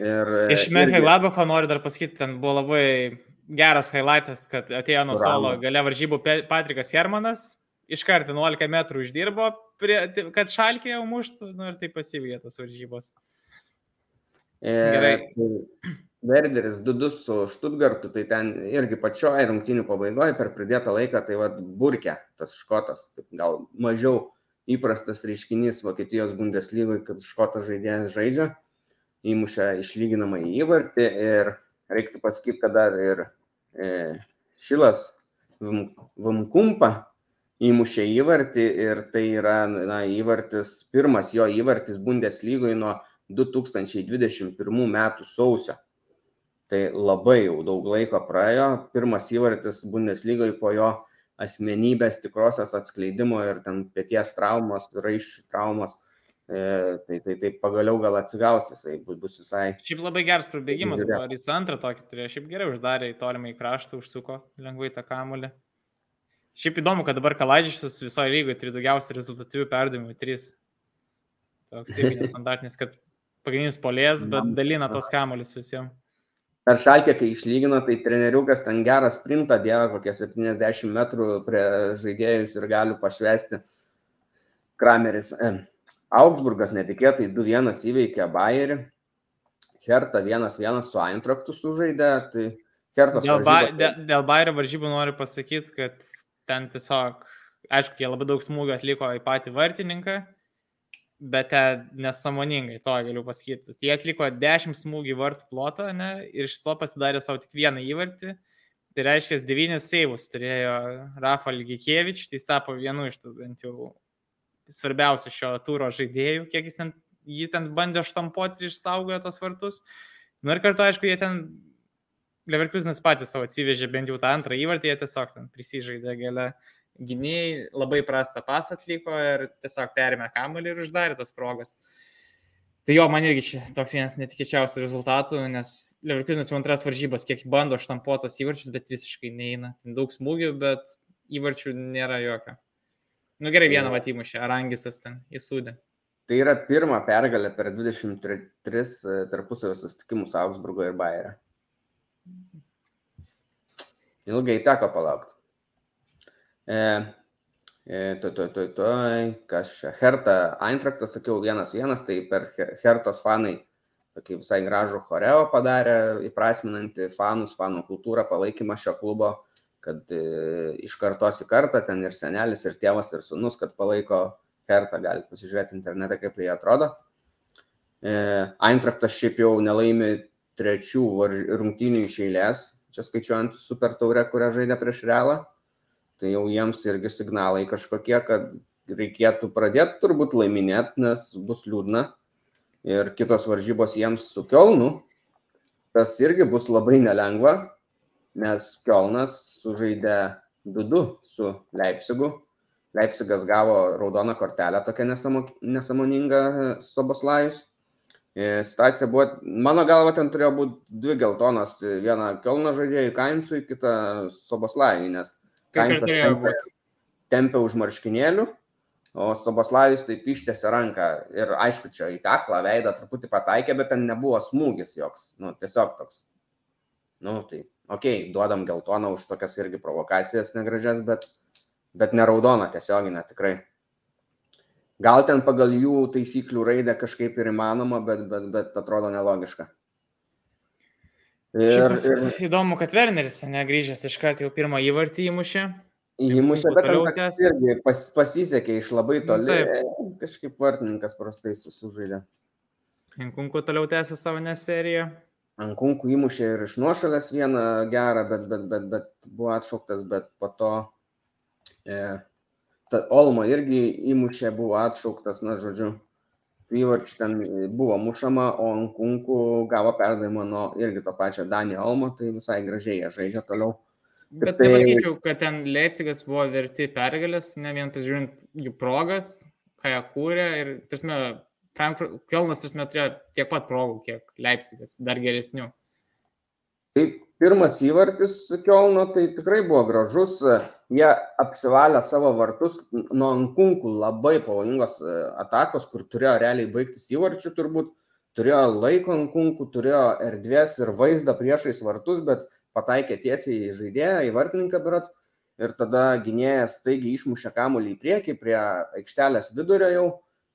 Ir, e, Iš Menhengladbacho noriu dar pasakyti, ten buvo labai geras highlightas, kad atėjo nuo solo gale varžybų Patrikas Hermanas, iškart 11 metrų uždirbo, prie, kad šalkė jau muštų, nu ir tai pasivė tos varžybos. E, Gerai. Tai Verderis 2-2 su Štutgartu, tai ten irgi pačioje rungtinių pabaigoje per pridėtą laiką, tai vad burkė tas škotas, gal mažiau įprastas reiškinys Vokietijos Bundeslygoje, kad škotas žaidėjas žaidžia, įmušė išlyginamą įvartį ir reiktų pasakyti, kad dar ir e, Šilas Vamkumpa įmušė įvartį ir tai yra na, įvartis, pirmas jo įvartis Bundeslygoje nuo 2021 metų sausio. Tai labai jau daug laiko praėjo, pirmas įvartis Bundeslygoje po jo asmenybės tikrosios atskleidimo ir ten pėties traumos, raiščių traumos. E, tai, tai, tai pagaliau gal atsigaus jisai, bus visai. Šiaip labai geras prabėgimas, ar jis antrą tokį turėjo, šiaip gerai uždarė į tolimą į kraštą, užsuko lengvai tą kamulį. Šiaip įdomu, kad dabar Kalažičius visoje lygoje turi daugiausiai rezultatyvių perdavimų - 3. Toks irgi nestandartinis, kad pagrindinis polės, bet dalina tos kamuolius visiems. Per šalkę, kai išlygino, tai treneriukas ten gerą sprintą dėjo, kokie 70 metrų prie žaidėjus ir gali pašvesti. Krameris. Augsburgas netikėtai 2-1 įveikė Bayerį. Hertha 1-1 su Eintraktu sužaidė. Tai Hertas. Dėl, ba, dėl, dėl Bayerio varžybų noriu pasakyti, kad ten tiesiog, aišku, jie labai daug smūgių atliko į patį vartininką, bet nesamoningai, to galiu pasakyti. Jie atliko 10 smūgių vartų plotą ne, ir iš to pasidarė savo tik vieną įvartį. Tai reiškia, devynis seivus turėjo Rafal Gikievič, tai tapo vienu iš tų bent jau svarbiausių šio turo žaidėjų, kiek jis ten, jį ten bandė štampuoti ir išsaugojo tos vartus. Na nu ir kartu, aišku, jie ten, Leverkusenas patys savo atsivežė bent jau tą antrą įvartį, jie tiesiog ten prisižaidė gale gynėjai, labai prastą pas atliko ir tiesiog perėmė kamuolį ir uždarė tas progas. Tai jo, man irgi čia toks vienas netikėčiausių rezultatų, nes Leverkusenas jau antras varžybas, kiek bando štampuotos įvarčius, bet visiškai neina. Ten daug smūgių, bet įvarčių nėra jokio. Nu gerai, vieną matymą čia, Arangisas ten įsūdė. Tai yra pirma pergalė per 23 e, tarpusavio susitikimus Augsburgo ir Bayerio. Ilgai teko palaukti. E, Tuoj, tuoj, tuoj, tuoj, kas čia. Herta Eintraktas, sakiau, vienas vienas, tai per Hertos fanai tokį visai gražų choreo padarė, įprasminantį fanus, fanų kultūrą, palaikymą šio klubo, kad e, iš kartos į kartą ten ir senelis, ir tėvas, ir sunus, kad palaiko Hertą, galite pasižiūrėti internete, kaip jie atrodo. E, Eintraktas šiaip jau nelaimi trečių rungtynių iš eilės, čia skaičiuojant super taurę, kurią žaidė prieš Realą tai jau jiems irgi signalai kažkokie, kad reikėtų pradėti turbūt laiminėti, nes bus liūdna. Ir kitos varžybos jiems su Kielnu, kas irgi bus labai nelengva, nes Kielnas sužaidė 2-2 su Leipzigu. Leipzigas gavo raudoną kortelę, tokia nesamoninga Soboslajus. Situacija buvo, mano galva, ten turėjo būti dvi geltonas, viena Kielno žaidėjai Kaimsui, kita Soboslajui, nes turėjo būti. Tempia už marškinėlių, o Stoboslavis taip ištėsi ranką ir aišku, čia į kaklą veidą truputį pataikė, bet ten nebuvo smūgis joks, nu, tiesiog toks. Nu, tai, okei, okay, duodam geltoną už tokias irgi provokacijas negražias, bet, bet neraudoną tiesioginę tikrai. Gal ten pagal jų taisyklių raidę kažkaip ir įmanoma, bet, bet, bet atrodo nelogiška. Ir, ir... Įdomu, kad Werneris negrįžęs iš karto jau pirmą įvartį įmušė. Įmušė, bet toliau irgi pas, pasisekė iš labai toli. Taip. Kažkaip vartininkas prastai sužaidė. Ankunku toliau tęsė savo neseriją. Ankunku įmušė ir iš nuošalės vieną gerą, bet, bet, bet, bet buvo atšauktas, bet po to e, Olmo irgi įmušė, buvo atšauktas, na, žodžiu įvarčių ten buvo mušama, o Ankunkų gavo perdavimą nuo irgi to pačio Danį Olmo, tai visai gražiai jie žaidžia toliau. Bet tai pasakyčiau, kad ten Leipzigas buvo verti pergalės, ne vien pasižiūrint jų progas, ką jie kūrė ir, tarsi, Kelnas, tarsi, turėjo tiek pat progų, kiek Leipzigas, dar geresnių. Taip, pirmas įvartis Kielno tai tikrai buvo gražus. Jie apsivalė savo vartus nuo ankunkų labai pavojingos e, atakos, kur turėjo realiai baigtis įvarčių turbūt. Turėjo laiko ankunkų, turėjo erdvės ir vaizdą priešais vartus, bet pataikė tiesiai į žaidėją, į vartininką berats. Ir tada gynėjas staigiai išmušė kamuolį į priekį prie aikštelės vidurio jau.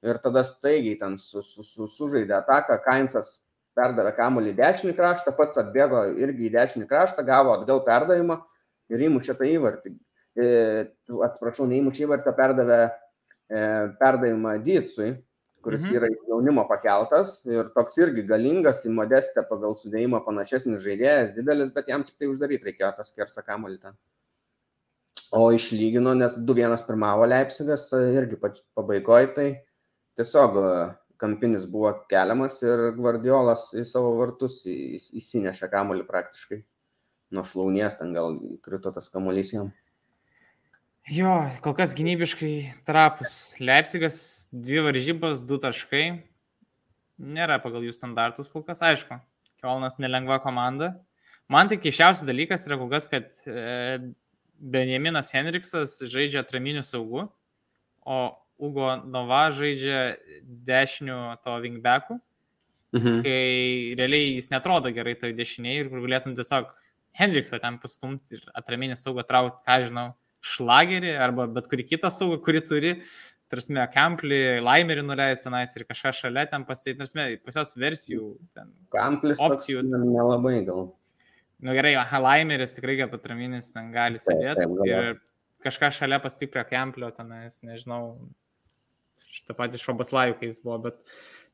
Ir tada staigiai ten su, su, su, sužaidė ataką. Kainsas perdavė kamuolį į dešinį kraštą, pats atbėgo irgi į dešinį kraštą, gavo atgal perdavimą ir įmušė tą įvartį. E, atsiprašau, neįmušė įvartį, perdavė e, perdavimą Dytsui, kuris mhm. yra iš jaunimo pakeltas ir toks irgi galingas, į modestę pagal sudėjimą panašesnis žaidėjas, didelis, bet jam tik tai uždaryti reikėjo tą skersą kamuolį ten. O išlygino, nes 2-1 pirmavo Leipzigas irgi pabaigoje, tai tiesiog kampinis buvo keliamas ir Guardiolas į savo vartus įsinešė kamuolį praktiškai. Nuo šlaunies ten gal krito tas kamuolys jam. Jo, kol kas gynybiškai trapus. Leipzigas, dvi varžybos, du taškai. Nėra pagal jų standartus kol kas, aišku. Kielnas nelengva komanda. Man tik keiščiausias dalykas yra kol kas, kad e, Benjaminas Henriksas žaidžia atraminių saugų, o Ugo Nova žaidžia dešinių to wingbacku, mhm. kai realiai jis netrodo gerai toj dešiniai ir kur galėtum tiesiog Hendriksą ten pastumti ir atraminį saugą traukti, ką žinau, šlagerį arba bet kurį kitą saugą, kurį turi, tarsi, Kamplį, Laimerį nuleisti tenais ir kažką šalia ten pasėti, tarsi, pas jos versijų. Kamplis opcijų. Nelabai gal. Na nu, gerai, Laimeris tikrai kaip atraminis ten gali sėdėti ir kažką šalia pastiprę Kamplio tenais, nežinau, šitą patį Šobaslajų, kai jis buvo, bet,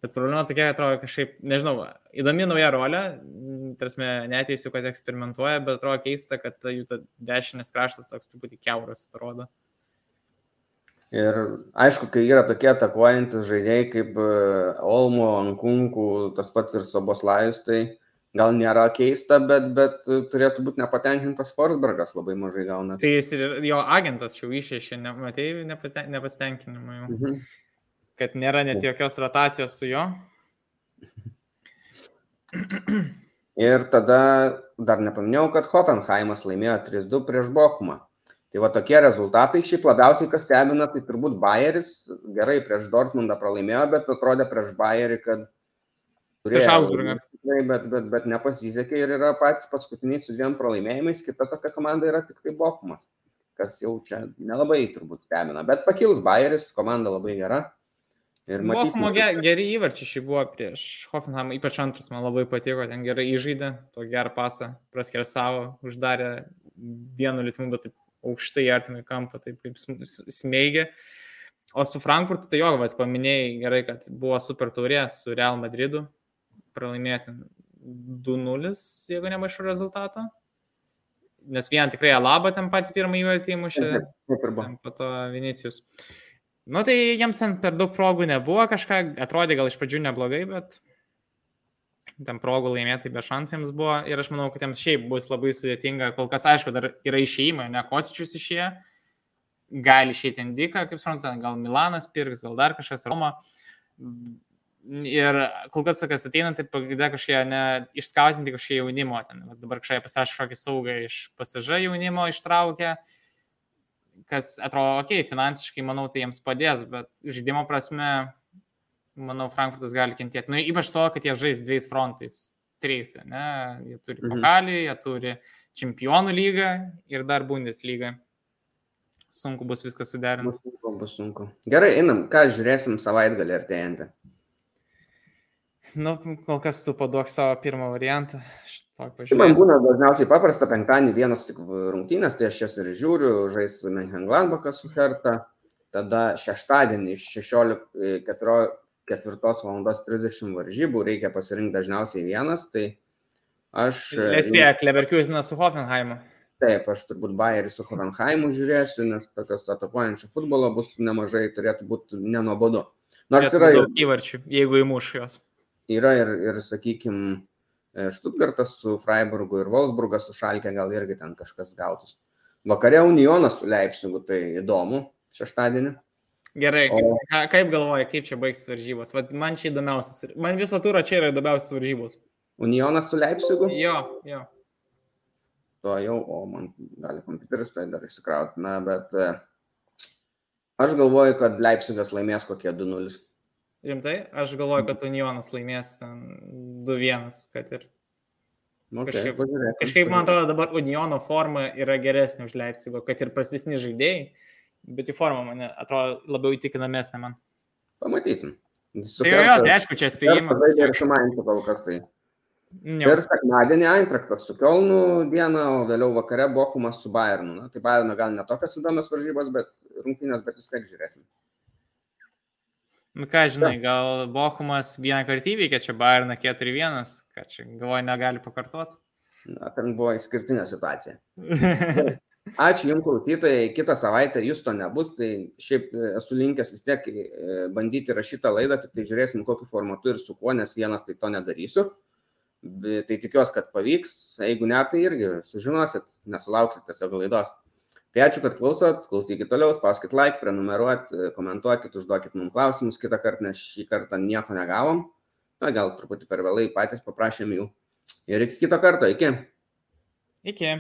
bet problema tokia, atrodo, kažkaip, nežinau, įdomi nauja rolė, tarsi neteisiu, kad eksperimentuoja, bet atrodo keista, kad jų ta dešinės kraštas toks truputį keuras atrodo. Ir aišku, kai yra tokie atakuojantis žaidėjai kaip e, Olmo, Ankunkų, tas pats ir Soboslajus, tai gal nėra keista, bet, bet turėtų būti nepatenkintas Forsbergas, labai mažai gauna. Tai jis ir jo agentas jau išėšė, nematėjai nepasitenkinimą jau. Mhm. Kad nėra net jokios rotacijos su juo. Ir tada dar nepaminėjau, kad Hoffenheimas laimėjo 3-2 prieš Bokumą. Tai va tokie rezultatai, šiaip labiausiai kas stebina, tai turbūt Bayeris gerai prieš Dortmundą pralaimėjo, bet atrodė prieš Bayerį, kad turėjo. Prieš Augsburgą. Bet, bet, bet nepasisekė ir yra patys paskutiniai su dviem pralaimėjimais, kita tokia komanda yra tik tai Bochumas, kas jau čia nelabai turbūt stebina. Bet pakils Bayeris, komanda labai gera. Ir Bochumo geri įvarčiai šį buvo prieš Hoffenheimą, ypač antras man labai patiko, ten gerai įžaidė, to gerą pasą, praskėrė savo, uždarė vienu lietimu, bet taip aukštai artimai kampą, taip kaip smeigia. O su Frankfurtu, tai jo, vas paminėjai gerai, kad buvo super taurė su Real Madridu, pralaimėti 2-0, jeigu nemaišu rezultato. Nes vien tikrai Alaba ten patį pirmą įvartį įmušė, po to Vinicijus. Nu tai jiems ten per daug progų nebuvo, kažką atrodė gal iš pradžių neblogai, bet ten progų laimėti be šansams buvo ir aš manau, kad jiems šiaip bus labai sudėtinga, kol kas aišku, dar yra išėjimai, ne Kocičius išėję, gali išėti Indika, kaip suprantate, gal Milanas pirks, gal dar kažkas Roma. Ir kol kas, kas ateina, tai pagrindė kažkokie, ne, išskautinti kažkokie jaunimo, ten, va, dabar kažkokie pasirašė kažkokį saugą iš pasiža jaunimo ištraukę, kas atrodo, okei, okay, finansiškai, manau, tai jiems padės, bet žaidimo prasme manau, Frankfurtas gali kentėti. Nu, ypač to, kad jie žais dviejais frontais, trys, ne? Jie turi mhm. pokalį, jie turi čempionų lygą ir dar Bundeslygą. Sunku bus viskas suderinti. Bus sunku, bus sunku. Gerai, einam, ką žiūrėsim savaitgalį artėjantį. Nu, kol kas tu paduok savo pirmą variantą. Tai man būna dažniausiai paprasta, penktadienį vienos tik rungtynės, tai aš jas ir žiūriu, žais Menhenglandbakas su Herta, tada šeštadienį iš 16, 14, ketvirtos valandos 30 varžybų, reikia pasirinkti dažniausiai vienas, tai aš... Lespėja, Kleverkiuzinas su Hoffenheimu. Taip, aš turbūt Bayerį su Hoffenheimu žiūrėsiu, nes tokios atakuojančio futbolo bus nemažai, turėtų būti nenuobodu. Nors yra ir... Įvarčių, jeigu įmuš juos. Yra ir, ir sakykime, Štutgartas su Freiburgu ir Wolfsburgas su Šalkė gal irgi ten kažkas gautus. Vakare Unionas su Leipzigu, tai įdomu, šeštadienį. Gerai, o... Ka, kaip galvoji, kaip čia baigsis varžybos? Vat man čia įdomiausias. Man viso turo čia yra įdomiausias varžybos. Unionas su Leipzigu? Jo, jo. To jau, o man gali kompiuteris tai dar įsikrauti. Na, bet e, aš galvoju, kad Leipzigas laimės kokie 2-0. Rimtai? Aš galvoju, kad Unionas laimės 2-1, kad ir. Okay, kažkaip, pažiūrėk, kažkaip man atrodo, dabar Uniono forma yra geresnė už Leipzigo, kad ir prastesni žaidėjai bet į formą mane atrodo labiau įtikinamesnė man. Pamatysim. Su tai jo, jo, tai aišku, čia spėjimas. Tai ir su Mainzu kol kas tai. Jo. Ir sekmadienį Eintraktas su Kielnu dieną, o vėliau vakare Bokumas su Bayernu. Na, tai Bayernu gal ne tokios įdomios varžybos, bet rungtynės, bet vis tiek žiūrėsim. Nu ką žinai, gal Bokumas vieną kartą įveikė čia Bayerną 4-1, ką čia galvoju negali pakartoti. Na, ten buvo išskirtinė situacija. Ačiū Jums klausytojai, kitą savaitę jūs to nebus, tai šiaip e, esu linkęs vis tiek e, bandyti rašyti laidą, tik tai žiūrėsim kokiu formatu ir su kuo, nes vienas tai to nedarysiu. Tai tikiuosi, kad pavyks, jeigu ne, tai irgi sužinosit, nesulauksit tiesiog laidos. Tai ačiū, kad klausot, klausykit toliau, spauskit like, prenumeruot, komentuokit, užduokit mums klausimus kitą kartą, nes šį kartą nieko negavom. Na, gal truputį per vėlai patys paprašėm jų. Ir iki kito karto, iki. Iki.